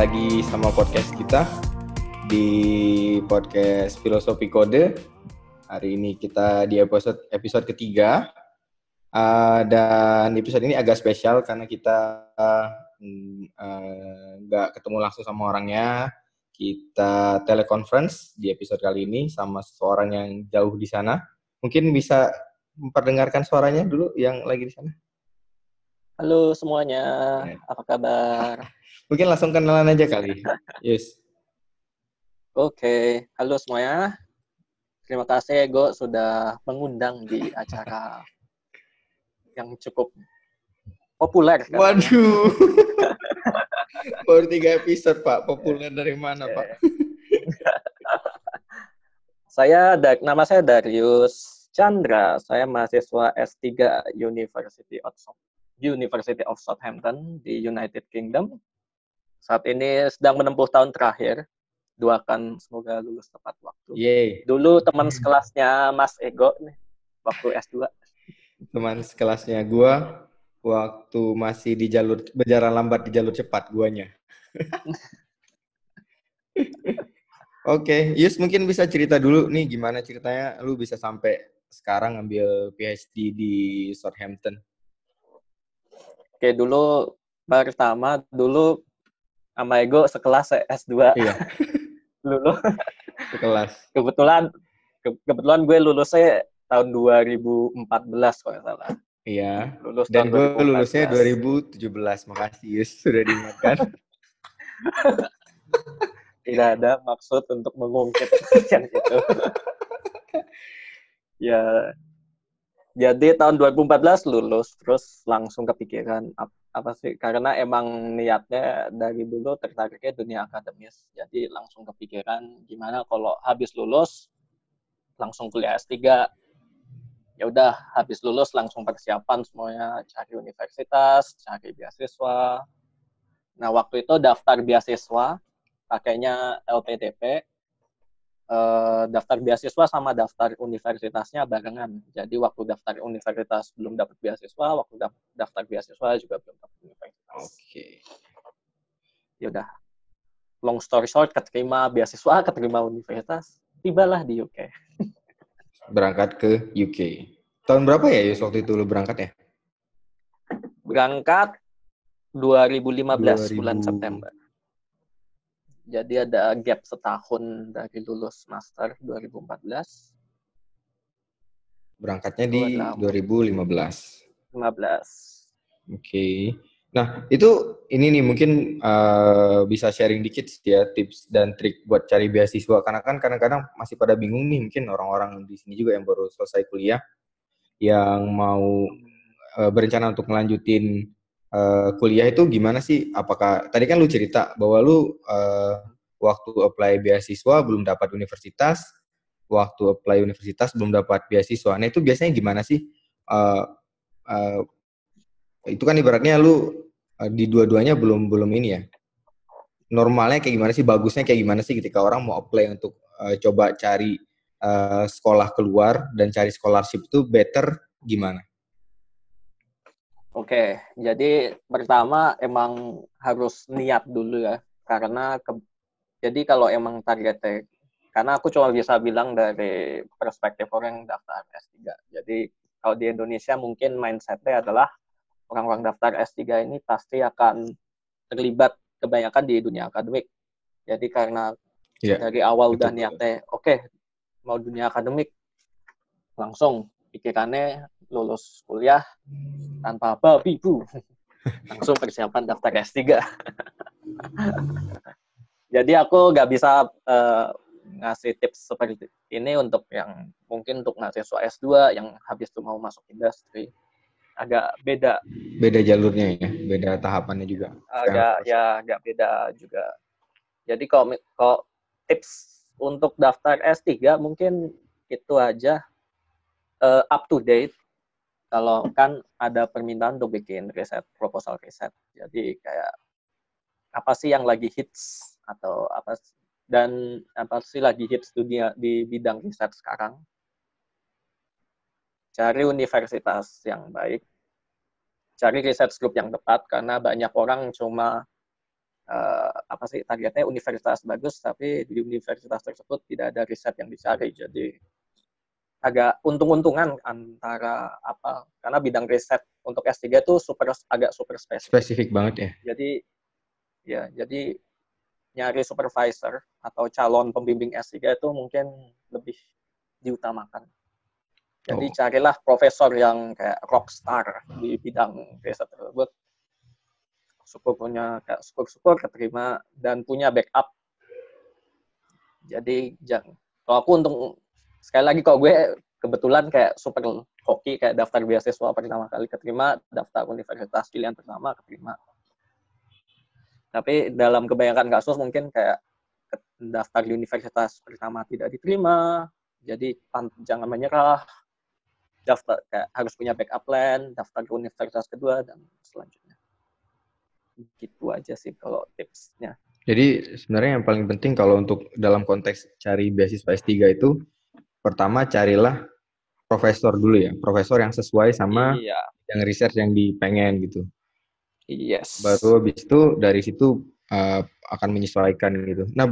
lagi sama podcast kita di podcast Filosofi Kode. Hari ini kita di episode episode ketiga uh, dan episode ini agak spesial karena kita nggak uh, uh, ketemu langsung sama orangnya. Kita teleconference di episode kali ini sama seseorang yang jauh di sana. Mungkin bisa memperdengarkan suaranya dulu yang lagi di sana. Halo semuanya, apa kabar? Mungkin langsung kenalan aja kali. Yes. Oke, halo semuanya. Terima kasih Ego sudah mengundang di acara yang cukup populer. Katanya. Waduh. Baru tiga episode Pak, populer dari mana Pak? saya nama saya Darius Chandra, saya mahasiswa S3 University of University of Southampton di United Kingdom saat ini sedang menempuh tahun terakhir. Doakan semoga lulus tepat waktu. Yeay. Dulu teman sekelasnya Mas Ego nih, waktu S2. Teman sekelasnya gua waktu masih di jalur berjalan lambat di jalur cepat guanya. Oke, okay. Yus mungkin bisa cerita dulu nih gimana ceritanya lu bisa sampai sekarang ambil PhD di Southampton. Oke, dulu pertama dulu sama Ego sekelas S2. Iya. Lulus. Sekelas. Kebetulan ke, kebetulan gue lulusnya tahun 2014 kalau nggak salah. Iya. Lulus Dan gue lulusnya 2017. Makasih Yus sudah diingatkan. Tidak ada maksud untuk mengungkit yang itu. ya, jadi tahun 2014 lulus, terus langsung kepikiran apa sih? Karena emang niatnya dari dulu tertariknya dunia akademis. Jadi langsung kepikiran gimana kalau habis lulus langsung kuliah S3 ya udah habis lulus langsung persiapan semuanya. Cari universitas cari beasiswa. Nah waktu itu daftar beasiswa pakainya LPDP uh, daftar beasiswa sama daftar universitasnya barengan. Jadi waktu daftar universitas belum dapat beasiswa, waktu daftar beasiswa juga belum dapat universitas. Oke. Okay. Ya udah. Long story short, keterima beasiswa, keterima universitas, tibalah di UK. berangkat ke UK. Tahun berapa ya Yus waktu itu lu berangkat ya? Berangkat 2015 2000... bulan September. Jadi ada gap setahun dari lulus master 2014. Berangkatnya di 2015. 15. Oke. Okay. Nah, itu ini nih mungkin uh, bisa sharing dikit ya tips dan trik buat cari beasiswa karena kan kadang-kadang masih pada bingung nih mungkin orang-orang di sini juga yang baru selesai kuliah yang mau uh, berencana untuk melanjutin uh, kuliah itu gimana sih? Apakah tadi kan lu cerita bahwa lu uh, waktu apply beasiswa belum dapat universitas, waktu apply universitas belum dapat beasiswa. Nah itu biasanya gimana sih? Uh, uh, itu kan ibaratnya lu uh, di dua-duanya belum belum ini ya. Normalnya kayak gimana sih? Bagusnya kayak gimana sih ketika orang mau apply untuk uh, coba cari uh, sekolah keluar dan cari scholarship itu better gimana? Oke, jadi pertama emang harus niat dulu ya, karena ke, jadi kalau emang targetnya, karena aku cuma bisa bilang dari perspektif orang yang daftar S3. Jadi kalau di Indonesia mungkin mindsetnya adalah orang-orang daftar S3 ini pasti akan terlibat kebanyakan di dunia akademik. Jadi karena yeah, dari awal udah niatnya, oke okay, mau dunia akademik, langsung pikirannya lulus kuliah tanpa babi bu langsung persiapan daftar S3 jadi aku nggak bisa uh, ngasih tips seperti ini untuk yang mungkin untuk mahasiswa S2 yang habis itu mau masuk industri. Agak beda. Beda jalurnya ya beda tahapannya juga. Agak ya agak beda juga. Jadi kalau kalau tips untuk daftar S3 mungkin itu aja uh, up to date kalau kan ada permintaan untuk bikin riset proposal riset. Jadi kayak apa sih yang lagi hits atau apa dan apa sih lagi hits dunia di bidang riset sekarang? Cari universitas yang baik. Cari riset group yang tepat karena banyak orang cuma uh, apa sih targetnya universitas bagus tapi di universitas tersebut tidak ada riset yang dicari. Jadi agak untung-untungan antara apa karena bidang riset untuk S3 itu super agak super spesifik. Spesifik banget ya. Jadi ya jadi nyari supervisor atau calon pembimbing S3 itu mungkin lebih diutamakan. Jadi oh. carilah profesor yang kayak rockstar di bidang riset tersebut. Syukur punya kayak syukur-syukur keterima dan punya backup. Jadi jangan kalau aku untuk sekali lagi kalau gue kebetulan kayak super hoki kayak daftar beasiswa pertama kali keterima daftar universitas pilihan pertama keterima. Tapi dalam kebanyakan kasus mungkin kayak daftar di universitas pertama tidak diterima jadi jangan menyerah daftar kayak harus punya backup plan daftar ke universitas kedua dan selanjutnya. Gitu aja sih kalau tipsnya. Jadi sebenarnya yang paling penting kalau untuk dalam konteks cari beasiswa S3 itu pertama carilah profesor dulu ya, profesor yang sesuai sama iya. yang research yang dipengen gitu. Yes. Baru habis itu dari situ uh, akan menyesuaikan gitu. Nah,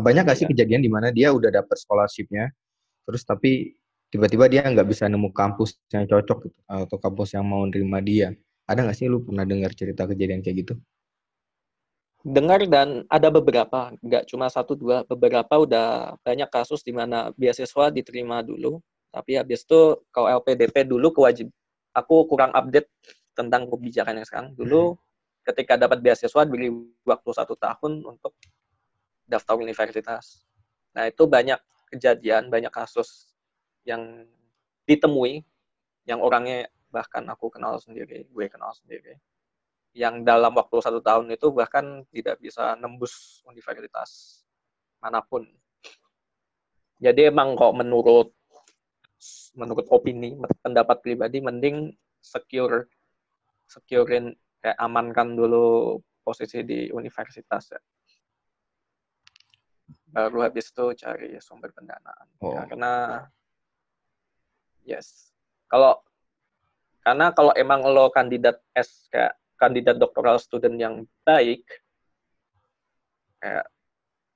banyak gak sih iya. kejadian di mana dia udah dapet scholarshipnya, terus tapi tiba-tiba dia nggak bisa nemu kampus yang cocok gitu, atau kampus yang mau nerima dia. Ada nggak sih lu pernah dengar cerita kejadian kayak gitu? Dengar dan ada beberapa, nggak cuma satu dua, beberapa udah banyak kasus di mana beasiswa diterima dulu, tapi habis itu kalau LPDP dulu kewajib, aku kurang update tentang kebijakan yang sekarang. Dulu hmm. ketika dapat beasiswa beri waktu satu tahun untuk daftar universitas. Nah itu banyak kejadian, banyak kasus yang ditemui, yang orangnya bahkan aku kenal sendiri, gue kenal sendiri yang dalam waktu satu tahun itu bahkan tidak bisa nembus universitas mana pun. Jadi emang kok menurut menurut opini pendapat pribadi mending secure securein kayak amankan dulu posisi di universitas ya. Baru habis itu cari sumber pendanaan. Oh. Karena yes. Kalau karena kalau emang lo kandidat S kayak kandidat doktoral student yang baik, kayak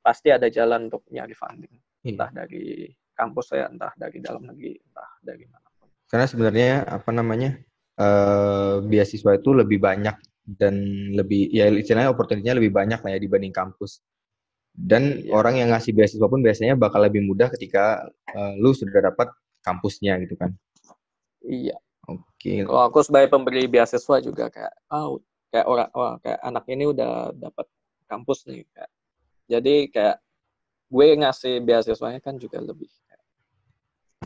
pasti ada jalan untuk nyari funding. Iya. Entah dari kampus ya, entah dari dalam negeri, entah dari mana pun. Karena sebenarnya apa namanya uh, beasiswa itu lebih banyak dan lebih ya istilahnya opportunity-nya lebih banyak lah ya dibanding kampus. Dan iya. orang yang ngasih beasiswa pun biasanya bakal lebih mudah ketika uh, lu sudah dapat kampusnya gitu kan. Iya. Oke. Kalau aku sebagai pemberi beasiswa juga kayak oh, kayak orang oh, kayak anak ini udah dapat kampus nih kayak. Jadi kayak gue ngasih beasiswanya kan juga lebih kayak,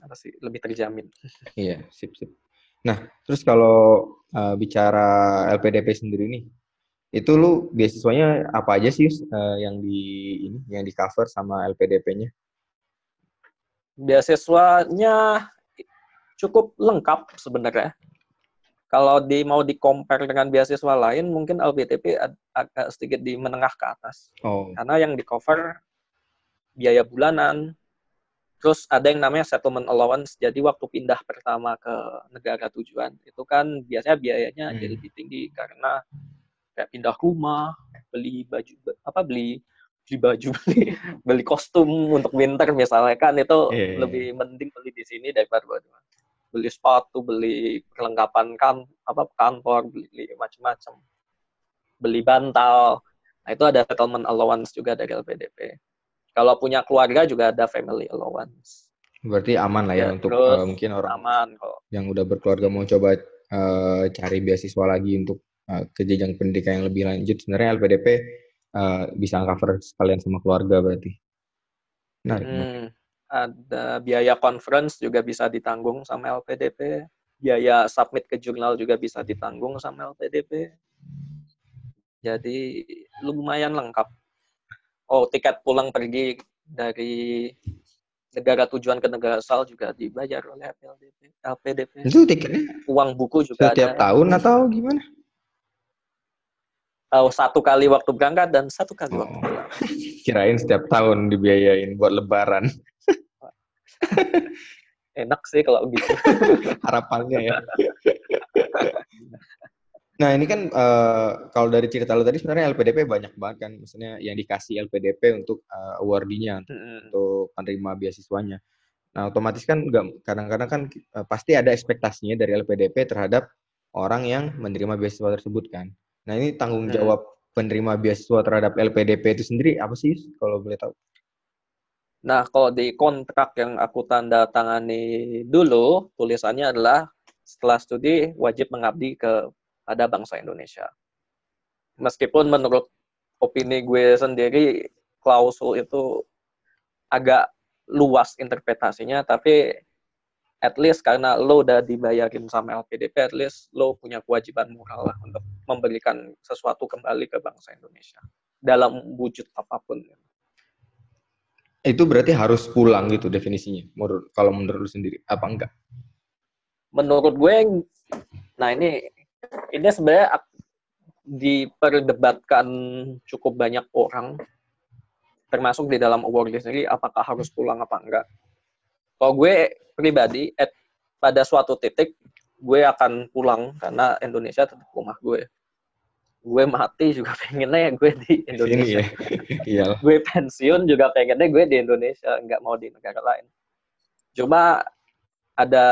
apa sih lebih terjamin. Iya, sip sip. Nah, terus kalau uh, bicara LPDP sendiri nih, itu lu beasiswanya apa aja sih uh, yang di ini yang di cover sama LPDP-nya? Beasiswanya cukup lengkap sebenarnya. Kalau di mau di compare dengan beasiswa lain, mungkin LPTP agak sedikit di menengah ke atas. Oh. Karena yang di cover biaya bulanan, terus ada yang namanya settlement allowance. Jadi waktu pindah pertama ke negara tujuan, itu kan biasanya biayanya hmm. jadi lebih tinggi karena kayak pindah rumah, beli baju apa beli beli baju beli beli kostum untuk winter misalnya kan itu yeah, iya, lebih yeah. mending beli di sini daripada beli sepatu, beli perlengkapan kan apa kantor, beli macam-macam. Beli bantal. Nah, itu ada settlement allowance juga dari LPDP. Kalau punya keluarga juga ada family allowance. Berarti aman lah ya, ya untuk uh, mungkin orang aman kok. yang udah berkeluarga mau coba uh, cari beasiswa lagi untuk uh, ke jenjang pendidikan yang lebih lanjut. Sebenarnya LPDP uh, bisa cover sekalian sama keluarga berarti. Menarik. Hmm ada biaya conference juga bisa ditanggung sama LPDP, biaya submit ke jurnal juga bisa ditanggung sama LPDP. Jadi lumayan lengkap. Oh, tiket pulang pergi dari negara tujuan ke negara asal juga dibayar oleh LPDP. LPDP. Itu tiketnya? Uang buku juga setiap ada. tahun atau gimana? Oh, satu kali waktu berangkat dan satu kali oh. waktu pulang. Kirain setiap tahun dibiayain buat lebaran. Enak sih kalau gitu. Harapannya ya. Nah ini kan uh, kalau dari cerita lo tadi sebenarnya LPDP banyak banget kan, maksudnya yang dikasih LPDP untuk uh, awardinya mm-hmm. untuk penerima beasiswanya. Nah otomatis kan nggak kadang-kadang kan uh, pasti ada ekspektasinya dari LPDP terhadap orang yang menerima beasiswa tersebut kan. Nah ini tanggung jawab hmm. penerima beasiswa terhadap LPDP itu sendiri apa sih kalau boleh tahu? Nah kalau di kontrak yang aku tanda tangani dulu tulisannya adalah setelah studi wajib mengabdi ke pada bangsa Indonesia. Meskipun menurut opini gue sendiri klausul itu agak luas interpretasinya, tapi at least karena lo udah dibayarin sama LPDP, at least lo punya kewajiban moral lah untuk memberikan sesuatu kembali ke bangsa Indonesia dalam wujud apa pun. Itu berarti harus pulang gitu definisinya, menurut kalau menurut sendiri, apa enggak? Menurut gue, nah ini ini sebenarnya diperdebatkan cukup banyak orang, termasuk di dalam award sendiri, apakah harus pulang apa enggak. Kalau gue pribadi at, pada suatu titik gue akan pulang karena Indonesia tetap rumah gue gue mati juga pengennya gue di Indonesia. ya. gue pensiun juga pengennya gue di Indonesia, nggak mau di negara lain. Cuma ada,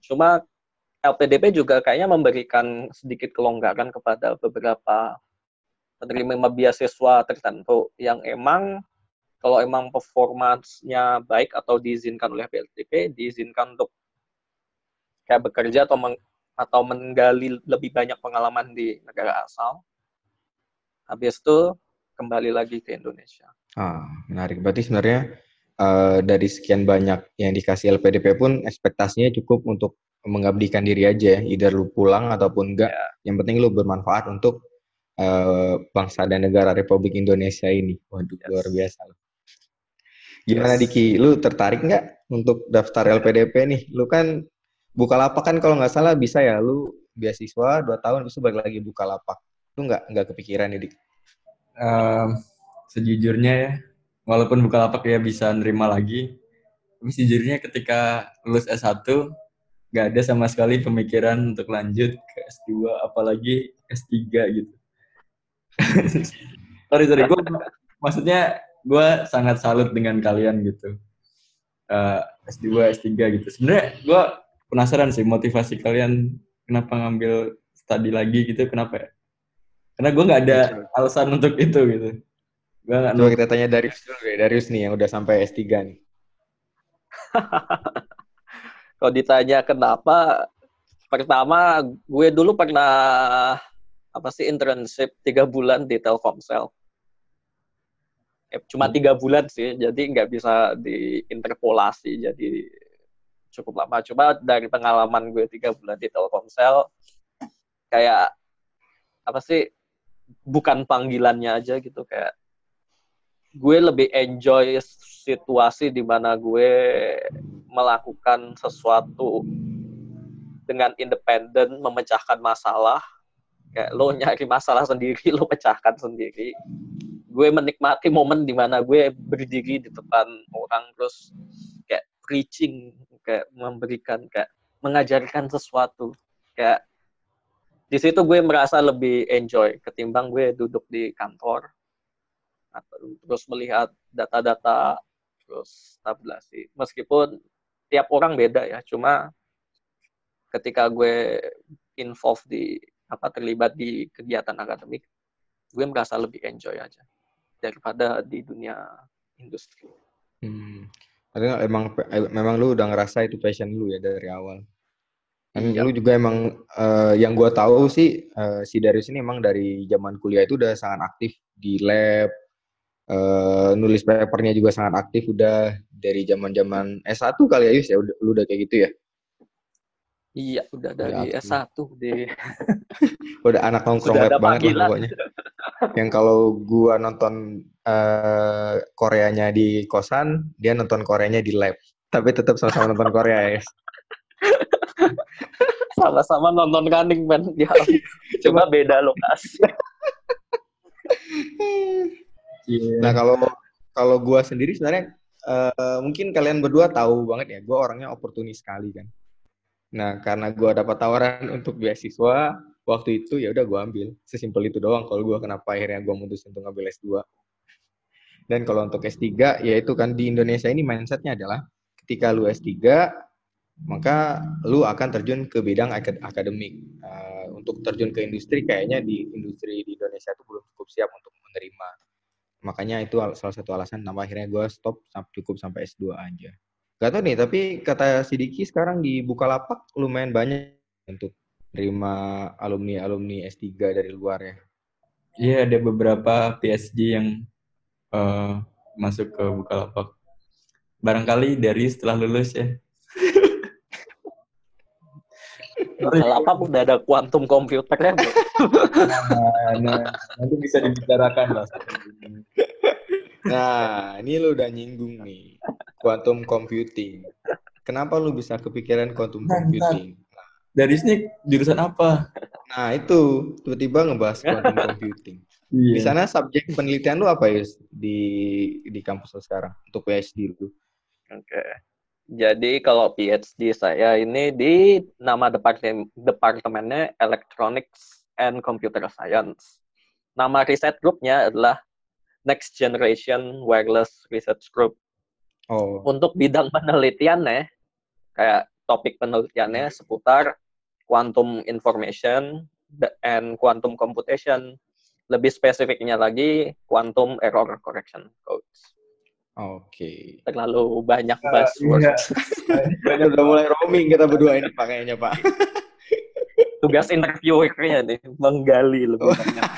cuma LPDP juga kayaknya memberikan sedikit kelonggaran kepada beberapa penerima beasiswa tertentu yang emang kalau emang performanya baik atau diizinkan oleh PLTP, diizinkan untuk kayak bekerja atau atau menggali lebih banyak pengalaman di negara asal. Habis itu kembali lagi ke Indonesia. Ah, menarik. Berarti sebenarnya uh, dari sekian banyak yang dikasih LPDP pun ekspektasinya cukup untuk mengabdikan diri aja ya. Either lu pulang ataupun enggak. Yeah. Yang penting lu bermanfaat untuk uh, bangsa dan negara Republik Indonesia ini. Waduh, yes. luar biasa. Gimana yes. Diki, lu tertarik nggak untuk daftar LPDP nih? Lu kan buka lapak kan kalau nggak salah bisa ya, lu beasiswa dua tahun bisa balik lagi buka lapak. Lu nggak nggak kepikiran nih, Dik? Um, sejujurnya ya, walaupun buka lapak ya bisa nerima lagi, tapi sejujurnya ketika lulus S1 nggak ada sama sekali pemikiran untuk lanjut ke S2 apalagi S3 gitu. sorry sorry gue maksudnya gue sangat salut dengan kalian gitu uh, S2 S3 gitu sebenarnya gue penasaran sih motivasi kalian kenapa ngambil studi lagi gitu kenapa ya? Karena gue nggak ada alasan untuk itu gitu. Gue gak coba kita tanya Darius dulu ya Darius nih yang udah sampai S3 nih. Kalau ditanya kenapa pertama gue dulu pernah apa sih internship tiga bulan di Telkomsel. Eh, cuma hmm. tiga bulan sih jadi nggak bisa diinterpolasi jadi cukup lama. Coba dari pengalaman gue tiga bulan di Telkomsel kayak apa sih bukan panggilannya aja gitu kayak gue lebih enjoy situasi di mana gue melakukan sesuatu dengan independen memecahkan masalah. Kayak lo nyari masalah sendiri lo pecahkan sendiri. Gue menikmati momen di mana gue berdiri di depan orang terus kayak preaching kayak memberikan kayak mengajarkan sesuatu kayak di situ gue merasa lebih enjoy ketimbang gue duduk di kantor atau terus melihat data-data terus tabulasi meskipun tiap orang beda ya cuma ketika gue involve di apa terlibat di kegiatan akademik gue merasa lebih enjoy aja daripada di dunia industri. Hmm. Artinya emang memang lu udah ngerasa itu passion lu ya dari awal. Dan iya. lu juga emang uh, yang gua tahu sih uh, si Darius ini emang dari zaman kuliah itu udah sangat aktif di lab, uh, nulis papernya juga sangat aktif udah dari zaman-zaman S1 kali ya Yus ya udah, lu udah kayak gitu ya. Iya, udah dari udah S1 deh. udah anak nongkrong banget lah pokoknya. Yang kalau gua nonton uh, Koreanya di kosan, dia nonton Koreanya di lab. Tapi tetap sama-sama nonton Korea ya. Sama-sama nonton Running Man. Ya, cuma beda lokasi. yeah. Nah kalau kalau gua sendiri sebenarnya uh, mungkin kalian berdua tahu banget ya, gua orangnya oportunis sekali kan. Nah karena gua dapat tawaran untuk beasiswa, waktu itu ya udah gue ambil sesimpel itu doang kalau gue kenapa akhirnya gue mutusin untuk ngambil S2 dan kalau untuk S3 ya itu kan di Indonesia ini mindsetnya adalah ketika lu S3 maka lu akan terjun ke bidang akad akademik. Uh, untuk terjun ke industri kayaknya di industri di Indonesia itu belum cukup siap untuk menerima. Makanya itu salah satu alasan nama akhirnya gue stop cukup sampai S2 aja. Gak tau nih, tapi kata Sidiki sekarang di Bukalapak lumayan banyak untuk terima alumni-alumni S3 dari luar ya. Iya, ada beberapa PSG yang uh, masuk ke Bukalapak. Barangkali dari setelah lulus ya. Bukalapak udah ada quantum computer ya, bro. nah, nah, nanti bisa dibicarakan lah. Nah, ini lu udah nyinggung nih. Quantum computing. Kenapa lu bisa kepikiran quantum computing? Dari sini jurusan apa? Nah, itu tiba-tiba ngebahas quantum computing. Iya. Di sana subjek penelitian lu apa ya di di kampus lu sekarang untuk PhD lu? Oke. Okay. Jadi kalau PhD saya ini di nama departemen departemennya Electronics and Computer Science. Nama riset grupnya adalah Next Generation Wireless Research Group. Oh. Untuk bidang penelitiannya, kayak topik penelitiannya seputar quantum information and quantum computation lebih spesifiknya lagi quantum error correction codes. Oke. Okay. Terlalu banyak buzzword. Uh, iya. udah mulai roaming kita berdua ini pakainya Pak. Tugas interviewernya nih menggali lebih banyak.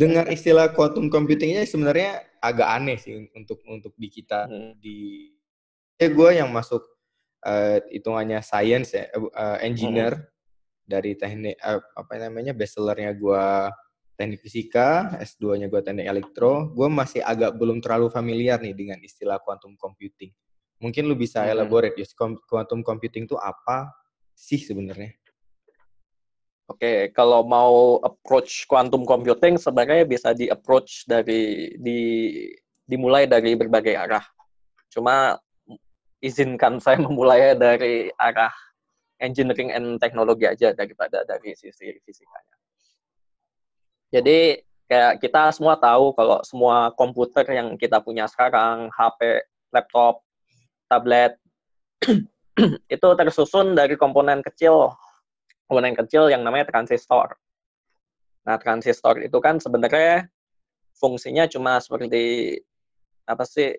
Dengar istilah quantum computingnya sebenarnya agak aneh sih untuk untuk di kita hmm. di ya gue yang masuk uh, hitungannya science ya uh, engineer hmm dari teknik uh, apa namanya bestsellernya gue teknik fisika, S2-nya gue teknik elektro, gue masih agak belum terlalu familiar nih dengan istilah quantum computing. Mungkin lu bisa elaborate, ya, quantum computing itu apa sih sebenarnya? Oke, okay, kalau mau approach quantum computing sebenarnya bisa di approach dari di dimulai dari berbagai arah. Cuma izinkan saya memulai dari arah engineering and teknologi aja daripada dari sisi fisikanya. Jadi kayak kita semua tahu kalau semua komputer yang kita punya sekarang, HP, laptop, tablet, itu tersusun dari komponen kecil, komponen kecil yang namanya transistor. Nah, transistor itu kan sebenarnya fungsinya cuma seperti apa sih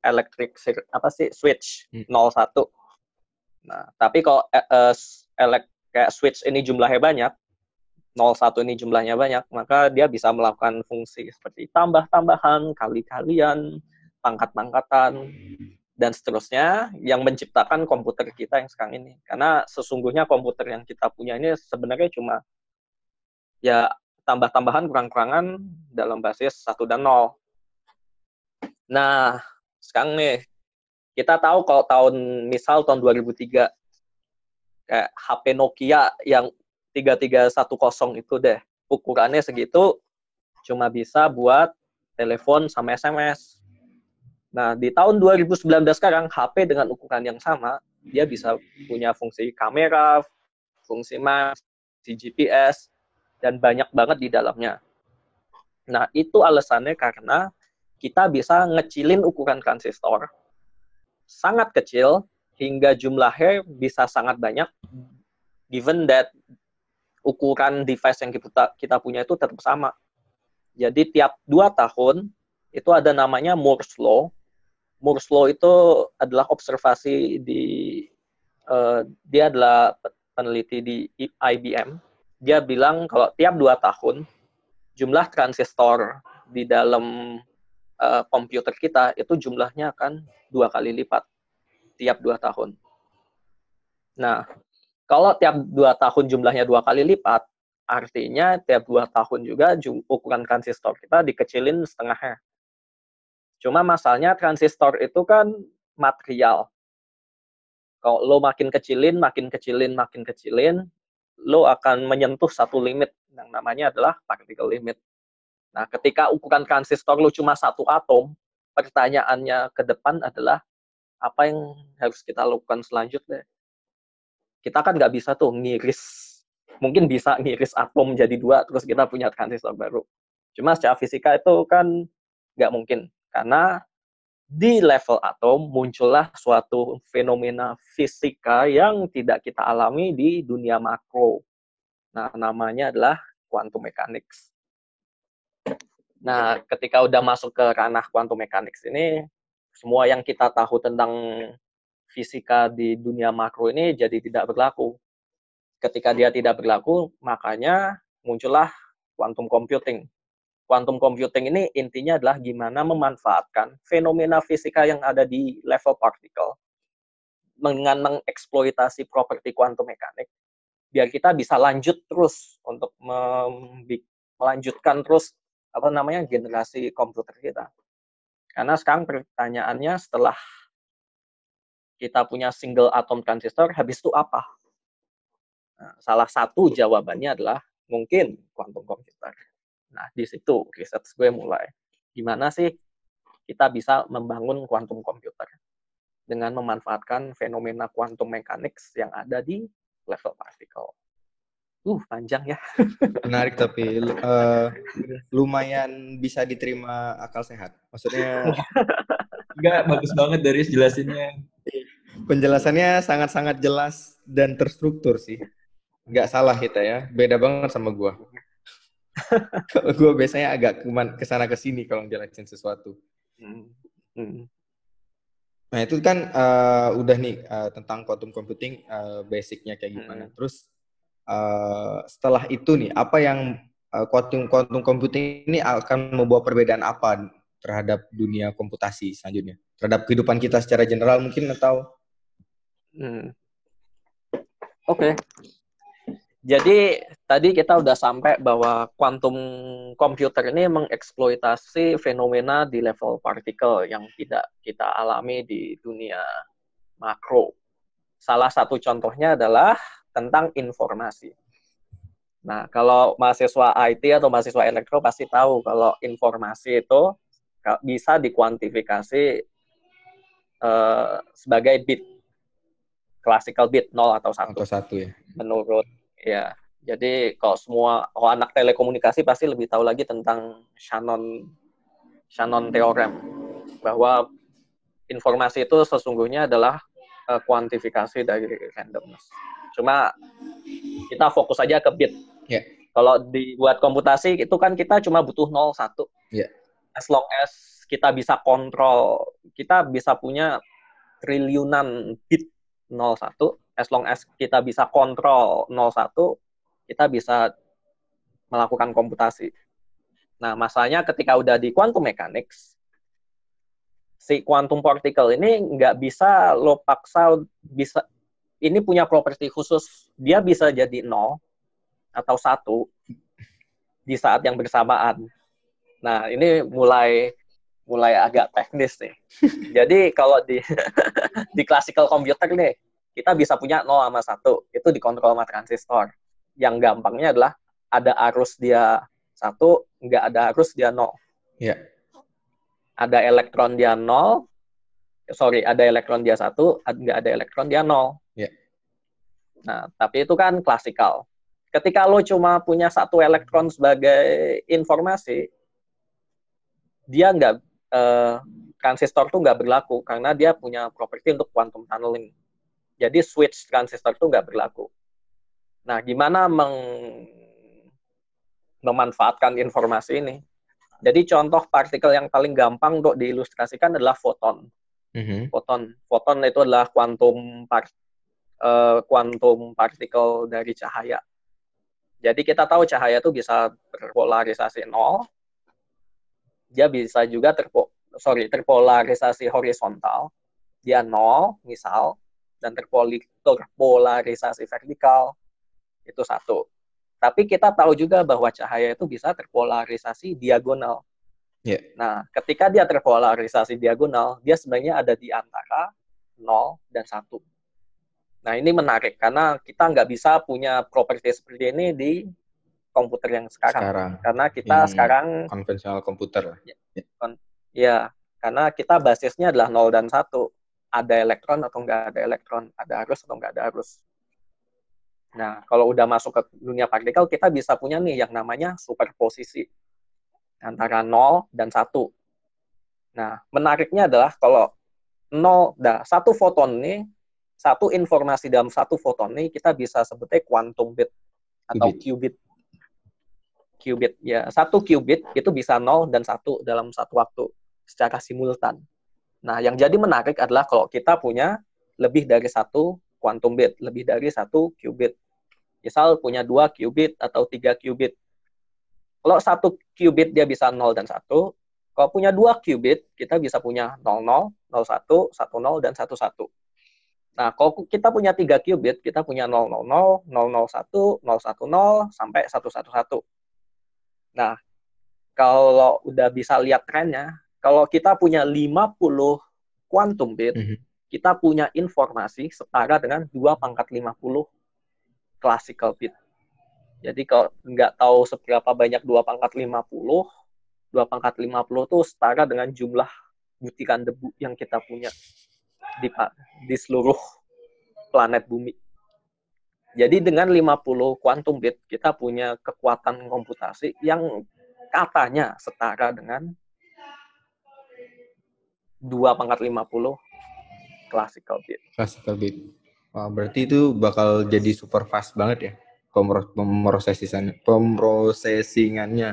elektrik apa sih switch 01 hmm. Nah, tapi kalau uh, elek kayak switch ini jumlahnya banyak, 01 ini jumlahnya banyak, maka dia bisa melakukan fungsi seperti tambah-tambahan, kali-kalian, pangkat-pangkatan, dan seterusnya yang menciptakan komputer kita yang sekarang ini. Karena sesungguhnya komputer yang kita punya ini sebenarnya cuma ya tambah-tambahan kurang-kurangan dalam basis 1 dan 0. Nah, sekarang nih kita tahu kalau tahun misal tahun 2003 kayak HP Nokia yang 3310 itu deh ukurannya segitu cuma bisa buat telepon sama SMS. Nah, di tahun 2019 sekarang HP dengan ukuran yang sama dia bisa punya fungsi kamera, fungsi maps, fungsi GPS dan banyak banget di dalamnya. Nah, itu alasannya karena kita bisa ngecilin ukuran transistor sangat kecil hingga jumlahnya bisa sangat banyak given that ukuran device yang kita kita punya itu tetap sama. Jadi tiap dua tahun itu ada namanya Moore's Law. Moore's Law itu adalah observasi di uh, dia adalah peneliti di IBM. Dia bilang kalau tiap dua tahun jumlah transistor di dalam uh, komputer kita itu jumlahnya akan dua kali lipat tiap dua tahun. Nah, kalau tiap dua tahun jumlahnya dua kali lipat, artinya tiap dua tahun juga ukuran transistor kita dikecilin setengahnya. Cuma masalahnya transistor itu kan material. Kalau lo makin kecilin, makin kecilin, makin kecilin, lo akan menyentuh satu limit yang namanya adalah particle limit. Nah, ketika ukuran transistor lu cuma satu atom, pertanyaannya ke depan adalah apa yang harus kita lakukan selanjutnya? kita kan nggak bisa tuh ngiris, mungkin bisa ngiris atom jadi dua, terus kita punya transistor baru. Cuma secara fisika itu kan nggak mungkin, karena di level atom muncullah suatu fenomena fisika yang tidak kita alami di dunia makro. Nah, namanya adalah quantum mechanics. Nah, ketika udah masuk ke ranah quantum mechanics ini, semua yang kita tahu tentang fisika di dunia makro ini jadi tidak berlaku. Ketika dia tidak berlaku, makanya muncullah quantum computing quantum computing ini intinya adalah gimana memanfaatkan fenomena fisika yang ada di level partikel dengan mengeksploitasi properti quantum mekanik biar kita bisa lanjut terus untuk melanjutkan terus apa namanya generasi komputer kita. Karena sekarang pertanyaannya setelah kita punya single atom transistor, habis itu apa? Nah, salah satu jawabannya adalah mungkin quantum computer. Nah, di situ riset gue mulai. Gimana sih kita bisa membangun quantum computer dengan memanfaatkan fenomena quantum mechanics yang ada di level partikel. Uh, panjang ya. Menarik tapi uh, lumayan bisa diterima akal sehat. Maksudnya enggak bagus banget dari jelasinnya. Penjelasannya sangat-sangat jelas dan terstruktur sih. Enggak salah kita ya. Beda banget sama gua kalau gue biasanya agak ke sana ke sini kalau ngejelasin sesuatu. Hmm. Hmm. Nah itu kan uh, udah nih uh, tentang quantum computing uh, basicnya kayak gimana. Hmm. Terus uh, setelah itu nih apa yang uh, quantum quantum computing ini akan membawa perbedaan apa terhadap dunia komputasi selanjutnya? Terhadap kehidupan kita secara general mungkin atau? Hmm. Oke. Okay. Jadi tadi kita udah sampai bahwa quantum computer ini mengeksploitasi fenomena di level partikel yang tidak kita alami di dunia makro. Salah satu contohnya adalah tentang informasi. Nah, kalau mahasiswa IT atau mahasiswa elektro pasti tahu kalau informasi itu bisa dikuantifikasi uh, sebagai bit, classical bit 0 atau 1. Atau 1 ya. Menurut Ya, jadi kalau semua oh anak telekomunikasi pasti lebih tahu lagi tentang Shannon Shannon theorem bahwa informasi itu sesungguhnya adalah uh, kuantifikasi dari randomness. Cuma kita fokus aja ke bit. Yeah. Kalau dibuat komputasi itu kan kita cuma butuh 0 1. Yeah. As long as kita bisa kontrol, kita bisa punya triliunan bit 01 as long as kita bisa kontrol 01, kita bisa melakukan komputasi. Nah, masalahnya ketika udah di quantum mechanics, si quantum particle ini nggak bisa lo paksa bisa ini punya properti khusus dia bisa jadi nol atau satu di saat yang bersamaan. Nah ini mulai mulai agak teknis nih. Jadi kalau di di classical computer nih kita bisa punya 0 sama 1. Itu dikontrol sama transistor. Yang gampangnya adalah ada arus dia satu, nggak ada arus dia 0. Iya. Yeah. Ada elektron dia 0, sorry, ada elektron dia satu, nggak ada elektron dia 0. Nah, tapi itu kan klasikal. Ketika lo cuma punya satu elektron sebagai informasi, dia nggak eh, transistor tuh nggak berlaku karena dia punya properti untuk quantum tunneling. Jadi switch transistor itu nggak berlaku. Nah, gimana meng memanfaatkan informasi ini? Jadi contoh partikel yang paling gampang untuk diilustrasikan adalah foton. Mm-hmm. Foton, foton itu adalah kuantum part, uh, kuantum partikel dari cahaya. Jadi kita tahu cahaya itu bisa berpolarisasi nol, dia bisa juga terpo, sorry terpolarisasi horizontal, dia nol misal, dan terpolarisasi vertikal itu satu. Tapi kita tahu juga bahwa cahaya itu bisa terpolarisasi diagonal. Yeah. Nah, ketika dia terpolarisasi diagonal, dia sebenarnya ada di antara 0 dan 1. Nah, ini menarik karena kita nggak bisa punya properti seperti ini di komputer yang sekarang. sekarang. Karena kita hmm, sekarang konvensional komputer. Ya, ya, karena kita basisnya adalah 0 dan 1 ada elektron atau nggak ada elektron, ada arus atau nggak ada arus. Nah, kalau udah masuk ke dunia partikel, kita bisa punya nih yang namanya superposisi antara 0 dan 1. Nah, menariknya adalah kalau 0, nah, satu foton nih, satu informasi dalam satu foton nih, kita bisa sebutnya quantum bit atau qubit. Qubit, ya. Satu qubit itu bisa 0 dan 1 dalam satu waktu secara simultan. Nah, yang jadi menarik adalah kalau kita punya lebih dari satu quantum bit, lebih dari satu qubit. Misal punya dua qubit atau tiga qubit. Kalau satu qubit dia bisa 0 dan 1, kalau punya dua qubit, kita bisa punya 00, 01, 10, dan 11. Nah, kalau kita punya tiga qubit, kita punya 000, 001, 010, sampai 111. Nah, kalau udah bisa lihat trennya, kalau kita punya 50 quantum bit, mm -hmm. kita punya informasi setara dengan 2 pangkat 50 classical bit. Jadi kalau nggak tahu seberapa banyak 2 pangkat 50, 2 pangkat 50 itu setara dengan jumlah butiran debu yang kita punya di, di seluruh planet bumi. Jadi dengan 50 quantum bit, kita punya kekuatan komputasi yang katanya setara dengan dua pangkat 50 classical bit. Classical bit. Wah, berarti itu bakal jadi super fast banget ya pemrosesingannya. Pemrosesingannya.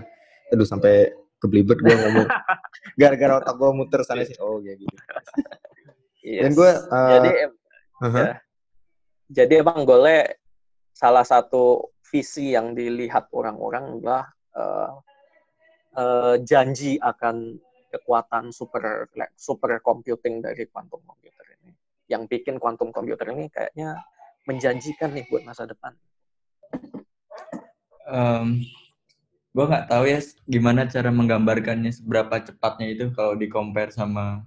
Aduh sampai kebelibet gue ngomong. Gara-gara otak gue muter sana sih. Oh ya gitu. Yes. Dan gue uh, jadi uh -huh. ya, jadi emang golnya salah satu visi yang dilihat orang-orang adalah uh, uh, janji akan kekuatan super super computing dari quantum computer ini. Yang bikin quantum computer ini kayaknya menjanjikan nih buat masa depan. Um, gue nggak tahu ya gimana cara menggambarkannya seberapa cepatnya itu kalau di compare sama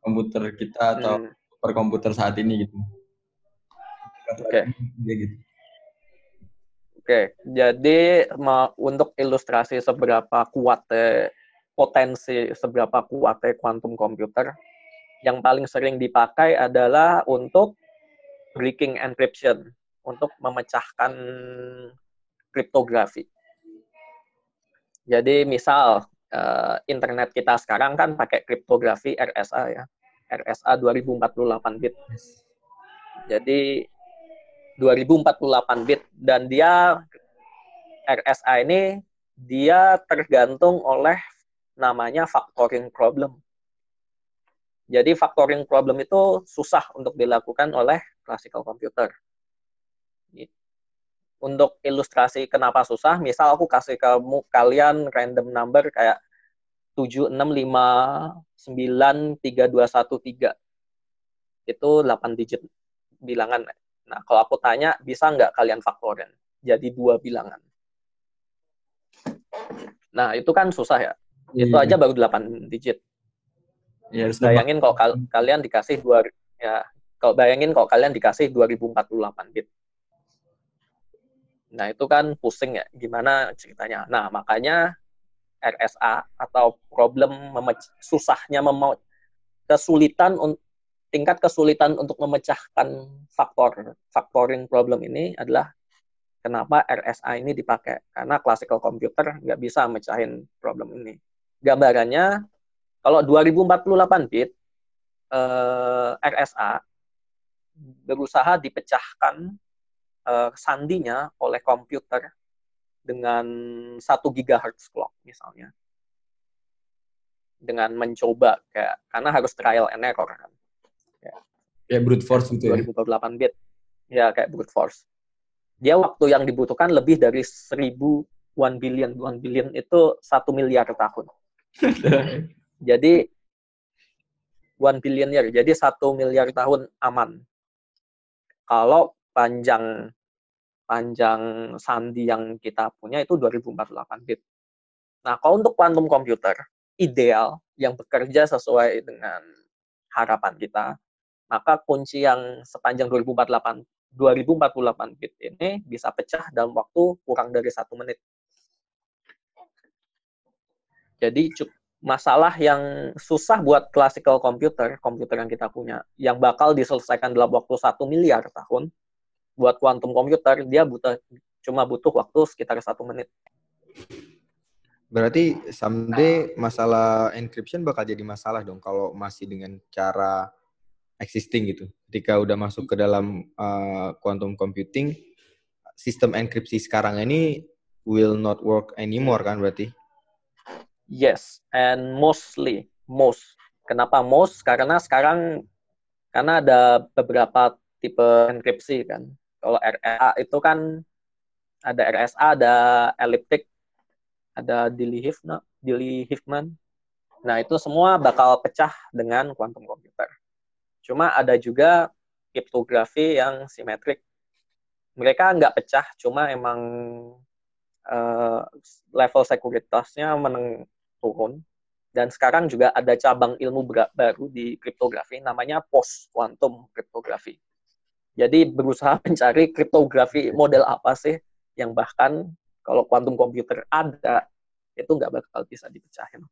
komputer kita atau hmm. super komputer saat ini gitu. Oke. Okay. gitu. Oke, jadi untuk ilustrasi seberapa kuat potensi seberapa kuatnya quantum computer, yang paling sering dipakai adalah untuk breaking encryption, untuk memecahkan kriptografi. Jadi misal uh, internet kita sekarang kan pakai kriptografi RSA ya, RSA 2048 bit. Jadi 2048 bit dan dia RSA ini dia tergantung oleh namanya factoring problem. Jadi factoring problem itu susah untuk dilakukan oleh classical computer. Untuk ilustrasi kenapa susah, misal aku kasih kamu kalian random number kayak 765932113. Itu 8 digit bilangan. Nah, kalau aku tanya, bisa nggak kalian faktorin? Jadi dua bilangan. Nah, itu kan susah ya. Yeah. Itu aja baru 8 digit. Ya, harus bayangin kalau kal kalian dikasih dua ya kalau bayangin kalau kalian dikasih 2048 bit. Nah, itu kan pusing ya gimana ceritanya. Nah, makanya RSA atau problem susahnya mem kesulitan tingkat kesulitan untuk memecahkan faktor factoring problem ini adalah kenapa RSA ini dipakai karena classical computer nggak bisa mecahin problem ini gambarannya kalau 2048 bit eh, RSA berusaha dipecahkan eh, sandinya oleh komputer dengan 1 GHz clock misalnya. Dengan mencoba kayak karena harus trial and error kan. Ya, ya brute force gitu 2048 ya 2048 bit. Ya kayak brute force. Dia waktu yang dibutuhkan lebih dari 1000 1 billion 1 billion itu satu miliar tahun. Jadi one billion year, jadi satu miliar tahun aman. Kalau panjang panjang sandi yang kita punya itu 2048 bit. Nah, kalau untuk quantum computer ideal yang bekerja sesuai dengan harapan kita, maka kunci yang sepanjang 2048 2048 bit ini bisa pecah dalam waktu kurang dari satu menit. Jadi masalah yang susah buat classical computer, komputer yang kita punya, yang bakal diselesaikan dalam waktu satu miliar tahun, buat quantum computer dia butuh cuma butuh waktu sekitar satu menit. Berarti someday masalah encryption bakal jadi masalah dong kalau masih dengan cara existing gitu. Ketika udah masuk ke dalam uh, quantum computing, sistem enkripsi sekarang ini will not work anymore kan berarti? Yes, and mostly most. Kenapa most? Karena sekarang karena ada beberapa tipe enkripsi kan. Kalau RSA itu kan ada RSA, ada elliptic, ada Dili-Hifman. Nah, itu semua bakal pecah dengan quantum computer. Cuma ada juga kriptografi yang simetrik. Mereka nggak pecah, cuma emang uh, level sekuritasnya meneng. Dan sekarang juga ada cabang ilmu baru di kriptografi namanya post quantum kriptografi. Jadi berusaha mencari kriptografi model apa sih yang bahkan kalau quantum computer ada itu nggak bakal bisa dipecahin.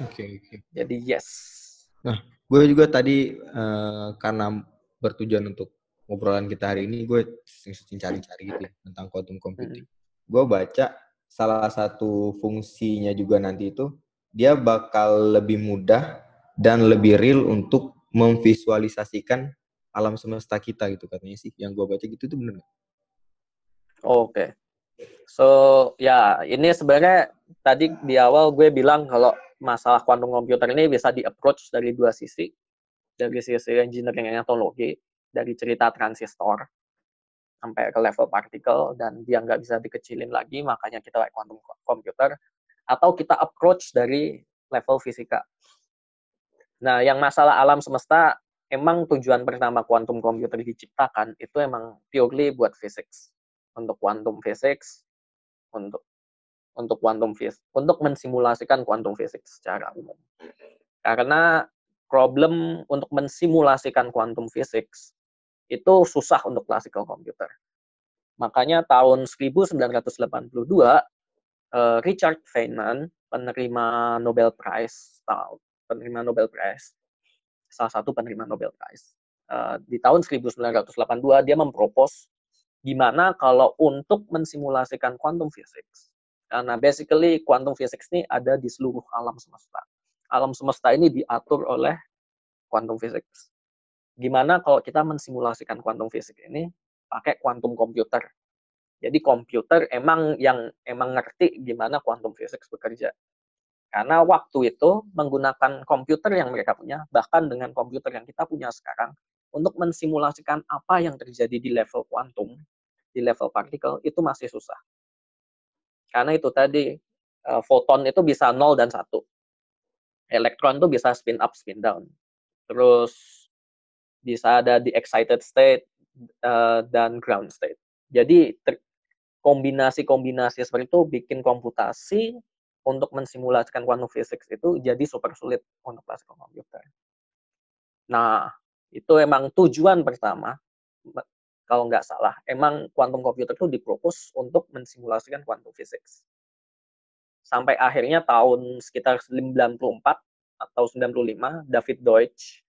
Oke, okay, oke. Okay. Jadi yes. Nah, gue juga tadi uh, karena bertujuan untuk ngobrolan kita hari ini, gue cari-cari gitu ya tentang quantum computing. Hmm. Gue baca salah satu fungsinya juga nanti itu dia bakal lebih mudah dan lebih real untuk memvisualisasikan alam semesta kita gitu katanya sih yang gue baca gitu itu bener Oke. Okay. So ya ini sebenarnya tadi di awal gue bilang kalau masalah quantum computer ini bisa di approach dari dua sisi dari sisi engineering teknologi dari cerita transistor sampai ke level partikel dan dia nggak bisa dikecilin lagi makanya kita pakai quantum computer atau kita approach dari level fisika. Nah, yang masalah alam semesta emang tujuan pertama quantum computer diciptakan itu emang purely buat physics. Untuk quantum physics, untuk untuk quantum physics, untuk mensimulasikan quantum physics secara umum. Karena problem untuk mensimulasikan quantum physics itu susah untuk classical computer. Makanya tahun 1982 eh, Richard Feynman, penerima Nobel Prize, penerima Nobel Prize, salah satu penerima Nobel Prize, eh, di tahun 1982 dia mempropos gimana kalau untuk mensimulasikan quantum physics. Karena basically quantum physics ini ada di seluruh alam semesta. Alam semesta ini diatur oleh quantum physics gimana kalau kita mensimulasikan quantum physics ini pakai quantum computer. Jadi komputer emang yang emang ngerti gimana quantum physics bekerja. Karena waktu itu menggunakan komputer yang mereka punya, bahkan dengan komputer yang kita punya sekarang, untuk mensimulasikan apa yang terjadi di level kuantum, di level partikel, itu masih susah. Karena itu tadi, eh, foton itu bisa 0 dan 1. Elektron itu bisa spin up, spin down. Terus bisa ada di excited state uh, dan ground state. Jadi kombinasi-kombinasi seperti itu bikin komputasi untuk mensimulasikan quantum physics itu jadi super sulit untuk classical computer. Nah, itu emang tujuan pertama, kalau nggak salah, emang quantum computer itu dipropos untuk mensimulasikan quantum physics. Sampai akhirnya tahun sekitar 94 atau 95, David Deutsch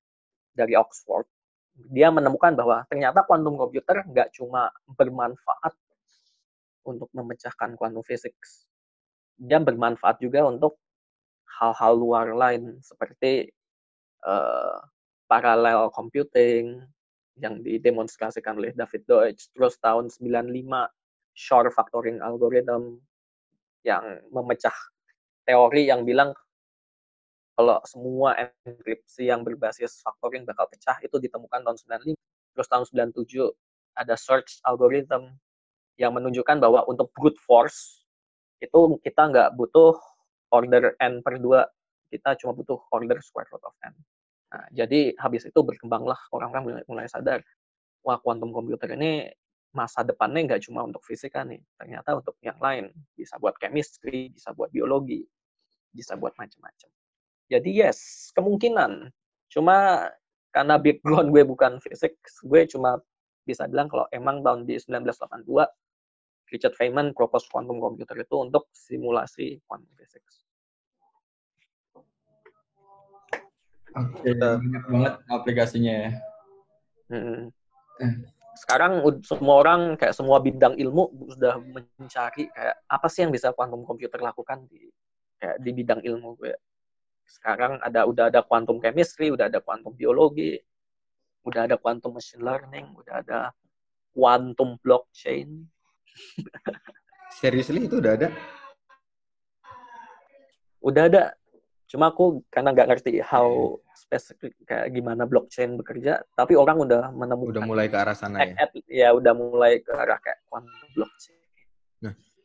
dari Oxford dia menemukan bahwa ternyata quantum computer nggak cuma bermanfaat untuk memecahkan quantum physics. Dia bermanfaat juga untuk hal-hal luar lain seperti uh, parallel computing yang didemonstrasikan oleh David Deutsch. Terus tahun 95 Shor factoring algorithm yang memecah teori yang bilang kalau semua enkripsi yang berbasis factoring bakal pecah itu ditemukan tahun 95. Terus tahun 97 ada search algorithm yang menunjukkan bahwa untuk brute force itu kita nggak butuh order n per 2, kita cuma butuh order square root of n. Nah, jadi habis itu berkembanglah orang-orang mulai, sadar, wah quantum computer ini masa depannya nggak cuma untuk fisika nih, ternyata untuk yang lain. Bisa buat chemistry, bisa buat biologi, bisa buat macam-macam. Jadi yes, kemungkinan. Cuma karena background gue bukan fisik, gue cuma bisa bilang kalau emang tahun di 1982 Richard Feynman propose quantum computer itu untuk simulasi quantum physics. Oke, okay, banyak banget aplikasinya ya. Mm. Hmm. Sekarang semua orang kayak semua bidang ilmu sudah mencari kayak apa sih yang bisa quantum computer lakukan di kayak di bidang ilmu gue. Sekarang ada udah ada quantum chemistry, udah ada quantum biologi, udah ada quantum machine learning, udah ada quantum blockchain. Seriously itu udah ada? Udah ada. Cuma aku karena nggak ngerti how spesifik kayak gimana blockchain bekerja, tapi orang udah menemukan Udah mulai ke arah sana ya. at, ya udah mulai ke arah kayak quantum blockchain.